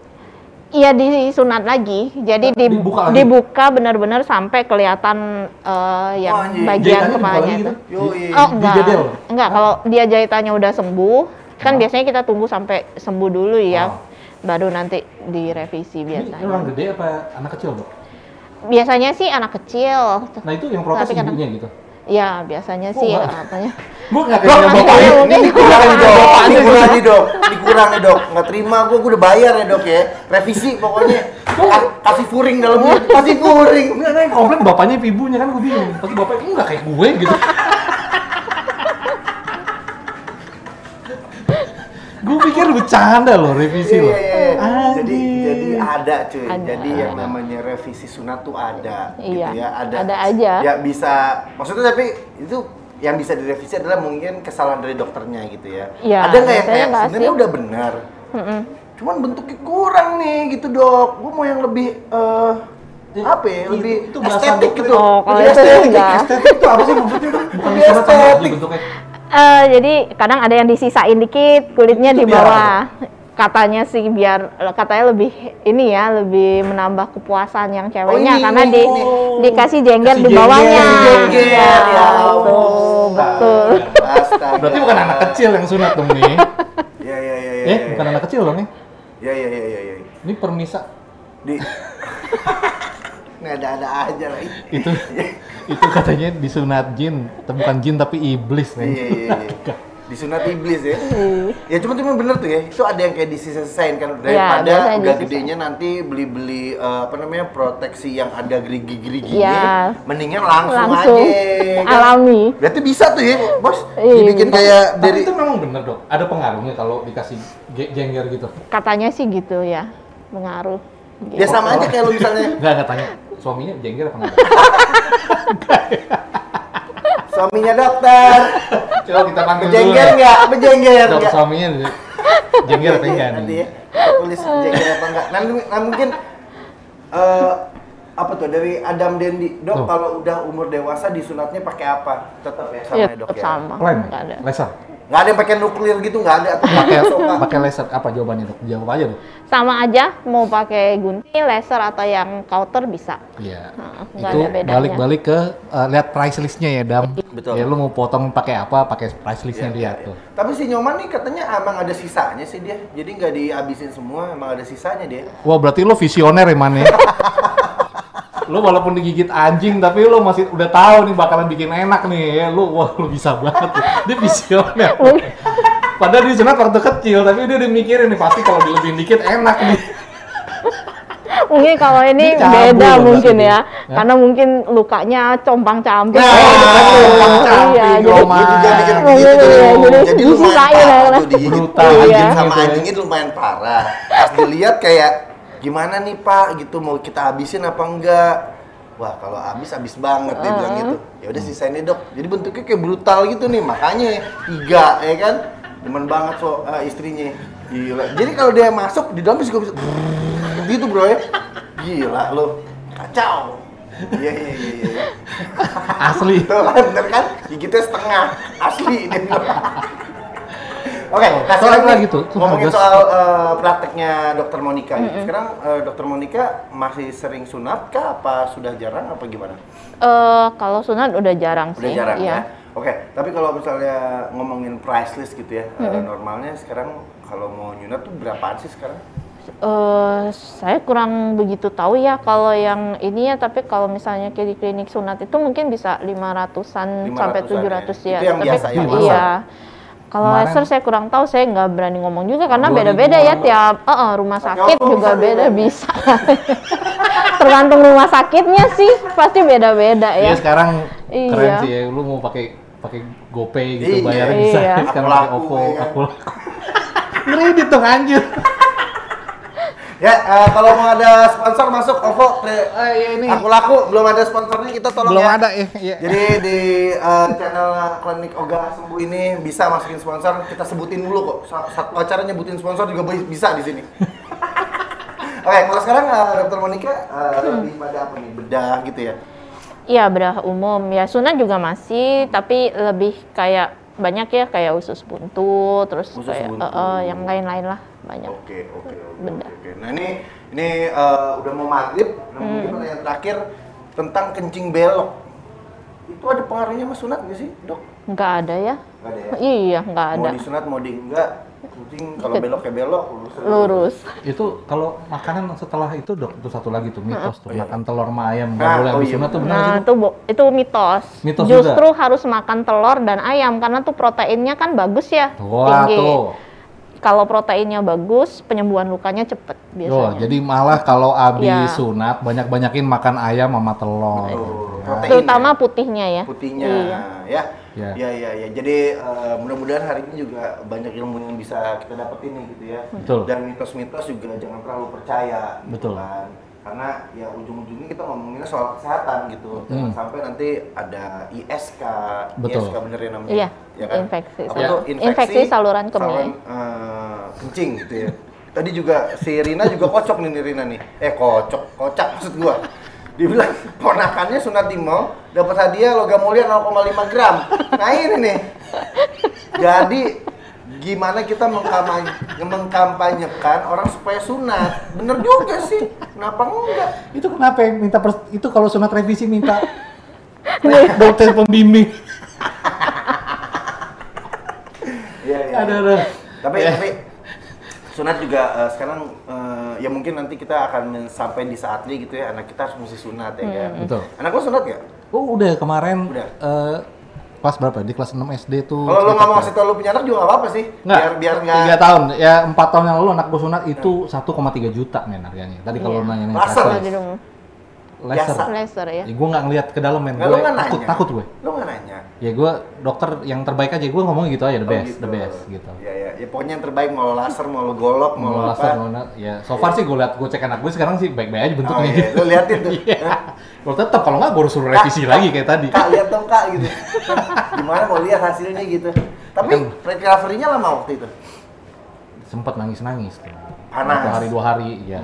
Iya disunat lagi, jadi di- Dibuka benar-benar sampai kelihatan eh, yang anjing. bagian kepalanya itu. gitu? Oh enggak, enggak. Kalau dia jahitannya udah sembuh, kan Oh. biasanya kita tunggu sampai sembuh dulu ya, Oh. baru nanti direvisi biasanya. ini orang gede apa anak kecil dok? Biasanya sih anak kecil, Nah itu yang protes Tapi kan- ibunya gitu. Ya biasanya Oh, sih enggak. katanya. Gue nggak Dok, kayak bapaknya. ini, nih dok, ini kurang nih dok, ini kurang nih dok, nggak terima gue, gue udah bayar ya dok ya, revisi pokoknya, Ka- kasih furing dalamnya, kasih furing. Enggak, enggak, yang komplain bapaknya apa ibunya kan gue bingung. Tapi bapaknya enggak kayak gue gitu. Gue pikir bercanda loh revisi Iya, loh. iya, iya. Anjing. jadi ada cuy. Ada. Jadi yang namanya revisi sunat tuh ada gitu Iya, ya, ada. ada aja. Ya bisa maksudnya tapi itu yang bisa direvisi adalah mungkin kesalahan dari dokternya gitu ya. Iya, ada nggak yang kayak sebenarnya sih. udah benar. Mm-mm. Cuman bentuknya kurang nih gitu dok. Gue mau yang lebih eh apa ya? Itu- Lebih itu bahasa estetik dokter. gitu. Oh, kalau Lebih itu estetik. enggak. Estetik itu apa sih maksudnya? Bukan Lebih estetik. bentuknya. Eh, jadi kadang ada yang disisain dikit kulitnya Itu di biar bawah. Katanya sih biar katanya lebih ini ya lebih menambah kepuasan yang ceweknya ini, karena ini, di ini. dikasih jengger Kasih di bawahnya. Jengger, Iya, ya betul. Astaga. Berarti bukan anak kecil yang sunat dong nih. Iya iya iya iya. Eh, bukan anak kecil dong nih. Iya iya iya iya. iya. Ini permisa Di Ini ada-ada aja lah. itu itu katanya disunat jin, Tapi bukan jin tapi iblis Iya nih. iya iya. Disunat iblis ya. Ya cuma cuma bener tuh ya. Itu ada yang kayak disisa-sisain kan daripada biasanya udah gedenya nanti beli-beli eh, apa namanya proteksi yang ada gerigi-geriginya. Iya. Mendingan langsung, Langsung aja. kan? alami. Berarti bisa tuh ya, Bos. Iya. Dibikin kayak Tapi dari itu memang bener dok. Ada pengaruhnya kalau dikasih ge- jengger gitu. Katanya sih gitu ya, pengaruh. Ya sama aja kayak lu misalnya Enggak, enggak tanya. Suaminya jengger apa enggak? suaminya dokter. Coba kita panggil dulu. Bejengger enggak? Bejengger Dok, enggak? suaminya jengger apa enggak Nanti nih? ya, tulis jengger apa enggak. Nah, nah mungkin eh apa tuh dari Adam Dendi, dok Tuh. kalau udah umur dewasa disunatnya pakai apa? Tetap ya sama Iya, ya dok tetap ya. sama. Lem, Nggak laser. Nggak ada yang pakai nuklir gitu nggak ada atau Pakai pakai laser apa jawabannya dok? Jawab aja dok. Sama aja mau pakai gunting, laser atau yang counter bisa. Iya. Nah, itu balik-balik ke uh, lihat price listnya ya dam. Betul. Ya lu mau potong pakai apa? Pakai price listnya Iya, dia iya, tuh. iya. Tapi si Nyoman nih katanya emang ada sisanya sih dia. Jadi nggak dihabisin semua, emang ada sisanya dia. Wah berarti lu visioner ya man ya? lu walaupun digigit anjing tapi lu masih udah tahu nih bakalan bikin enak nih ya. Lu wah lu bisa banget. ya. Dia visioner. Padahal dia sunat waktu kecil tapi dia udah mikirin nih pasti kalau dilebihin dikit enak nih. Mungkin kalau ini beda loh mungkin ya. Ya. Karena mungkin lukanya compang-camping. Nah, Betul. compang-camping, Iya, jadi juga bikin Oh, begitu iya, tuh. iya, jadi Jadi lumayan ya, parah tuh digigit. Brutal Iya. sama gitu ya. anjing itu lumayan parah. Pas dilihat kayak gimana nih Pak gitu mau kita habisin apa enggak? Wah kalau habis habis banget dia bilang gitu. Ya udah sisain deh dok. Jadi bentuknya kayak brutal gitu nih makanya tiga ya kan. Demen banget so eh, istrinya. Gila. Jadi kalau dia masuk di dalam juga bisa gitu bro ya. Gila lo kacau. Iya iya iya. iya. Asli. Tuh kan, bener kan? Gigitnya setengah. Asli dia bilang. Oke, nah Soal sekarang lagi tuh ngomongin soal eh, prakteknya dokter Monica gitu. Sekarang eh, dokter Monica masih sering sunat kah? Apa sudah jarang apa gimana? Eh, kalau sunat udah jarang Udah sih. jarang iya. ya? Oke, tapi kalau misalnya ngomongin price list gitu ya, eh, normalnya sekarang kalau mau nyunat tuh berapaan sih sekarang? Eh, saya kurang begitu tahu ya kalau yang ini ya, tapi kalau misalnya kayak di klinik sunat itu mungkin bisa 500-an 500-an sampai ya. 700 ya. Itu yang tapi biasa, yang biasa. iya. Kalau laser saya kurang tahu, saya nggak berani ngomong juga karena 2000 beda-beda ya tiap eh, eh, rumah sakit juga bisa beda beda? bisa. Tergantung rumah sakitnya sih, pasti beda-beda Iya ya. sekarang keren Iya. sih ya. Lu mau pakai pakai GoPay gitu Iya. bayarnya bisa. Iya. Sekarang Aku pakai OVO, ya aku laku. Ngedit dong anjir. Ya, eh, kalau mau ada sponsor masuk OVO, tre- Ah, iya, ini. aku laku belum ada sponsornya kita tolong Belum ya. ada ya. Iya. Jadi di eh, channel Klinik Oga Sembuh ini bisa masukin sponsor, kita sebutin dulu kok. Sa- Satu acara nyebutin sponsor juga bi- bisa di sini. Oke, kalau sekarang eh, Dokter Monica eh, lebih pada apa nih? Bedah gitu ya. Iya bedah umum ya sunat juga masih, tapi lebih kayak banyak ya kayak usus buntu, terus Usus kayak buntu. eh, eh, yang lain-lain lah banyak. Oke, oke, oke. Bedah. oke, oke. Nah, ini ini eh, udah mau maghrib. Nah, Hmm. mungkin pertanyaan terakhir tentang kencing belok. Itu ada pengaruhnya sama sunat nggak sih, Dok? Nggak ada ya? Nggak ada ya? Iya nggak ada. Mau disunat mau di enggak, kencing kalau belok ya belok, lurus. Lurus. Itu kalau makanan setelah itu dok, itu satu lagi tuh mitos tuh Oh, iya. makan telur sama ayam nggak Nah, boleh oh iya, sunat tuh benar Nah, sih? itu bo- itu mitos. Mitos Justru harus makan telur dan ayam karena tuh proteinnya kan bagus ya. Wah tinggi. tuh. Kalau proteinnya bagus, penyembuhan lukanya cepet Yo, biasanya. jadi malah kalau habis Iya. sunat banyak-banyakin makan ayam sama telur. Tuh, protein Terutama ya. putihnya ya. putihnya Iya. ya. Ya. Iya iya iya. Jadi eh, mudah-mudahan hari ini juga banyak ilmu yang bisa kita dapetin nih gitu ya. Betul. Dan mitos-mitos juga jangan terlalu percaya. gitu Betul. Kan. Karena ya ujung-ujungnya kita ngomonginnya soal kesehatan gitu. Jangan Hmm. sampai nanti ada ISK. Betul. ISK bener ya namanya. Iya, Ya kan? infeksi. Apa Ya. tuh? Infeksi saluran kemih. saluran, eh, kencing gitu ya. Tadi juga si Rina juga kocok nih nih Rina nih. Eh kocok, kocak maksud gua. Dibilang ponakannya sunat di mall dapat hadiah logam mulia 0,5 gram. Nah ini nih. Jadi gimana kita mengkampanyekan, mengkampanyekan orang supaya sunat? Bener juga sih. Kenapa enggak? Itu kenapa ya minta pers- itu kalau sunat revisi minta dokter pembimbing. Iya iya. Ada ada. Tapi Ya. tapi sunat juga eh, sekarang eh, ya mungkin nanti kita akan sampai di saatnya gitu ya anak kita harus mesti sunat ya kan. Betul. Anak lo sunat gak? Oh udah kemarin Udah. eh, kelas berapa? Di kelas 6 SD tuh. Kalau lo sekitar nggak mau tuh. kasih tau lo punya anak juga nggak apa-apa sih. Nggak, Biar biar nggak tiga tahun. Ya empat tahun yang lalu anak gue sunat itu 1,3 juta men harganya. Tadi kalau Iya. nanya nih Laser. Kalau laser. Biasa. Laser ya. Ya, gue nggak ngeliat ke dalam men. Gue takut, nanya. takut gue. Lo nggak nanya. Ya gue dokter yang terbaik aja. Gue ngomong gitu aja, the Oh, best, gitu. the best gitu. Ya ya, ya pokoknya yang terbaik mau laser, mau lo golok, mau, Mau lo laser, apa. mau na- ya so far sih gue liat, gue cek anak gue sekarang sih baik-baik aja Oh, bentuknya iya. Lo liatin tuh. Iya. Gue tetap kalau nggak gue harus suruh revisi Kak, lagi kayak tadi. Kak lihat dong kak gitu. Gimana mau lihat hasilnya gitu. Tapi recovery-nya lama waktu itu. Sempet nangis-nangis tuh. Panas. Satu hari dua hari, ya.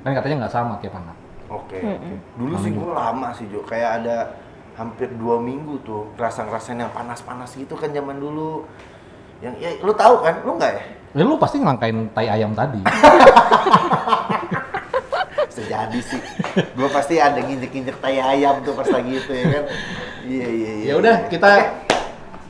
Kan katanya nggak sama tiap anak. Oke. oke. Dulu sih gue lama sih Jo, kayak ada hampir dua minggu tuh rasa-rasaan yang panas-panas gitu kan zaman dulu. Yang ya lu tahu kan, lu nggak ya? Ya lu pasti ngelangkain tai ayam tadi. Sejadi sih. Gue pasti ada nginjek-nginjek tai ayam tuh pas lagi itu ya kan. Iya iya iya. ya udah kita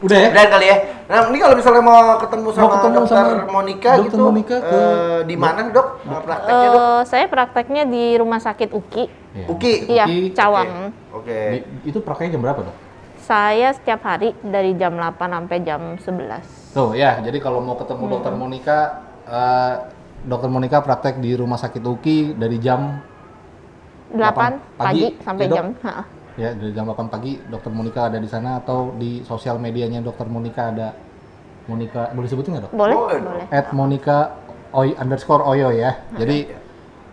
udah ya. Udah kali ya. Nah, ini kalau misalnya mau ketemu sama Mau ketemu dokter sama Monica Dokter gitu, Monica ke- eh, di mana dok? Eh, Prakteknya dok? Eh, saya prakteknya di rumah sakit UKI. Ya. Uki. Iya. Cawang. Oke. Itu prakteknya jam berapa dok? Saya setiap hari dari jam 8 sampai jam 11. Tuh ya, jadi kalau mau ketemu Hmm. dokter Monica, eh, dokter Monica praktek di rumah sakit UKI dari jam 8 pagi, pagi, sampai ya, Dok? jam ha, ya dari jam 8 pagi dokter Monica ada di sana atau di sosial medianya dokter Monica ada Monica boleh sebutin nggak dok? boleh Boleh. At Monica Oy, underscore Oyo ya. Jadi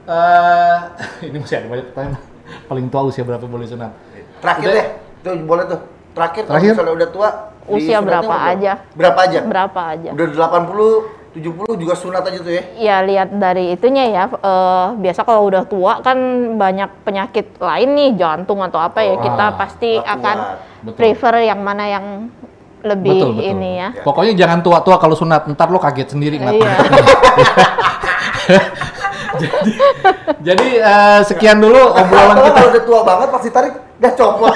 eh ini masih ada banyak pertanyaan. Paling tua usia berapa boleh sunat? Terakhir Udah. deh. Tuh boleh tuh. Terakhir, kalau Terakhir? misalnya udah tua, Usia berapa? aja? Berapa aja? berapa aja Udah 80, 70 juga sunat aja tuh ya. ya lihat dari itunya ya eh, biasa kalau udah tua kan banyak penyakit lain nih jantung atau apa ya Oh, kita ah, pasti akan. Betul. prefer yang mana yang lebih betul betul. ini ya Pokoknya jangan tua-tua kalau sunat, ntar lo kaget sendiri ngeliat Iya. jadi jadi eh, sekian dulu obrolan kita kalau udah tua banget pasti tarik, dah copot.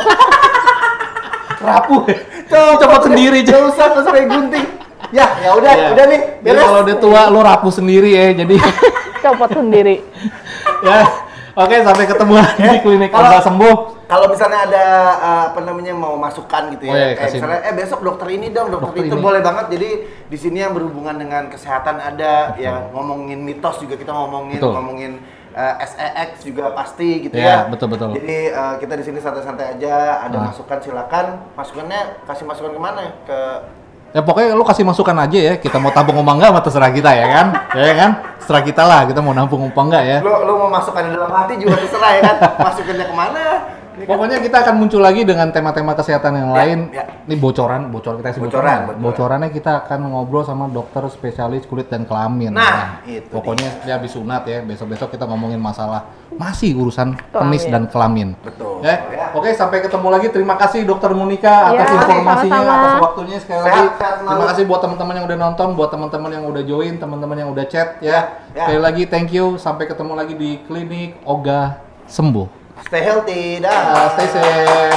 rapuh. Copot sendiri Gak usah, gak usah kayak gunting. Ya, ya udah, Ya. udah nih, Jadi beres. kalau udah tua lo rapuh sendiri ya. Jadi copot sendiri ya. Oke, sampai ketemu lagi di klinik Kalau- sembuh. Kalau misalnya ada uh, apa namanya mau masukan gitu ya, Oh, iya, kayak kasih. misalnya eh besok dokter ini dong, dokter, Dokter itu ini. boleh banget. Jadi di sini yang berhubungan dengan kesehatan ada, ya ngomongin mitos juga kita ngomongin, Betul. ngomongin uh, SEX juga pasti gitu Ya, ya. betul, betul. Jadi uh, kita di sini santai-santai aja, ada Ah. masukan silakan. Masukannya kasih masukan ke mana? Ke Ya pokoknya lu kasih masukan aja ya. Kita mau tampung apa enggak mah terserah kita ya kan? Ya kan? Terserah kita lah. Kita mau nampung apa enggak ya. lo lo mau masukkan dalam hati juga terserah ya kan. Masukannya ke mana? Ini kan- Pokoknya kita akan muncul lagi dengan tema-tema kesehatan yang Ya, lain. ya. Ini bocoran, bocor kita kasih Bocoran, bocoran. bocoran. Bocorannya kita akan ngobrol sama dokter spesialis kulit dan kelamin. Nah, itu Pokoknya dia habis sunat ya. Besok-besok kita ngomongin masalah masih urusan penis dan kelamin. Betul. Ya. Oke, sampai ketemu lagi. Terima kasih Dokter Monica atas Ya, informasinya, sama-sama. atas waktunya sekali Sehat, lagi. Terima kasih buat teman-teman yang udah nonton, buat teman-teman yang udah join, teman-teman yang udah chat ya. Ya. Sekali lagi thank you. Sampai ketemu lagi di klinik Oga Sembuh. Stay healthy, dah. Uh, stay safe.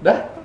Dah?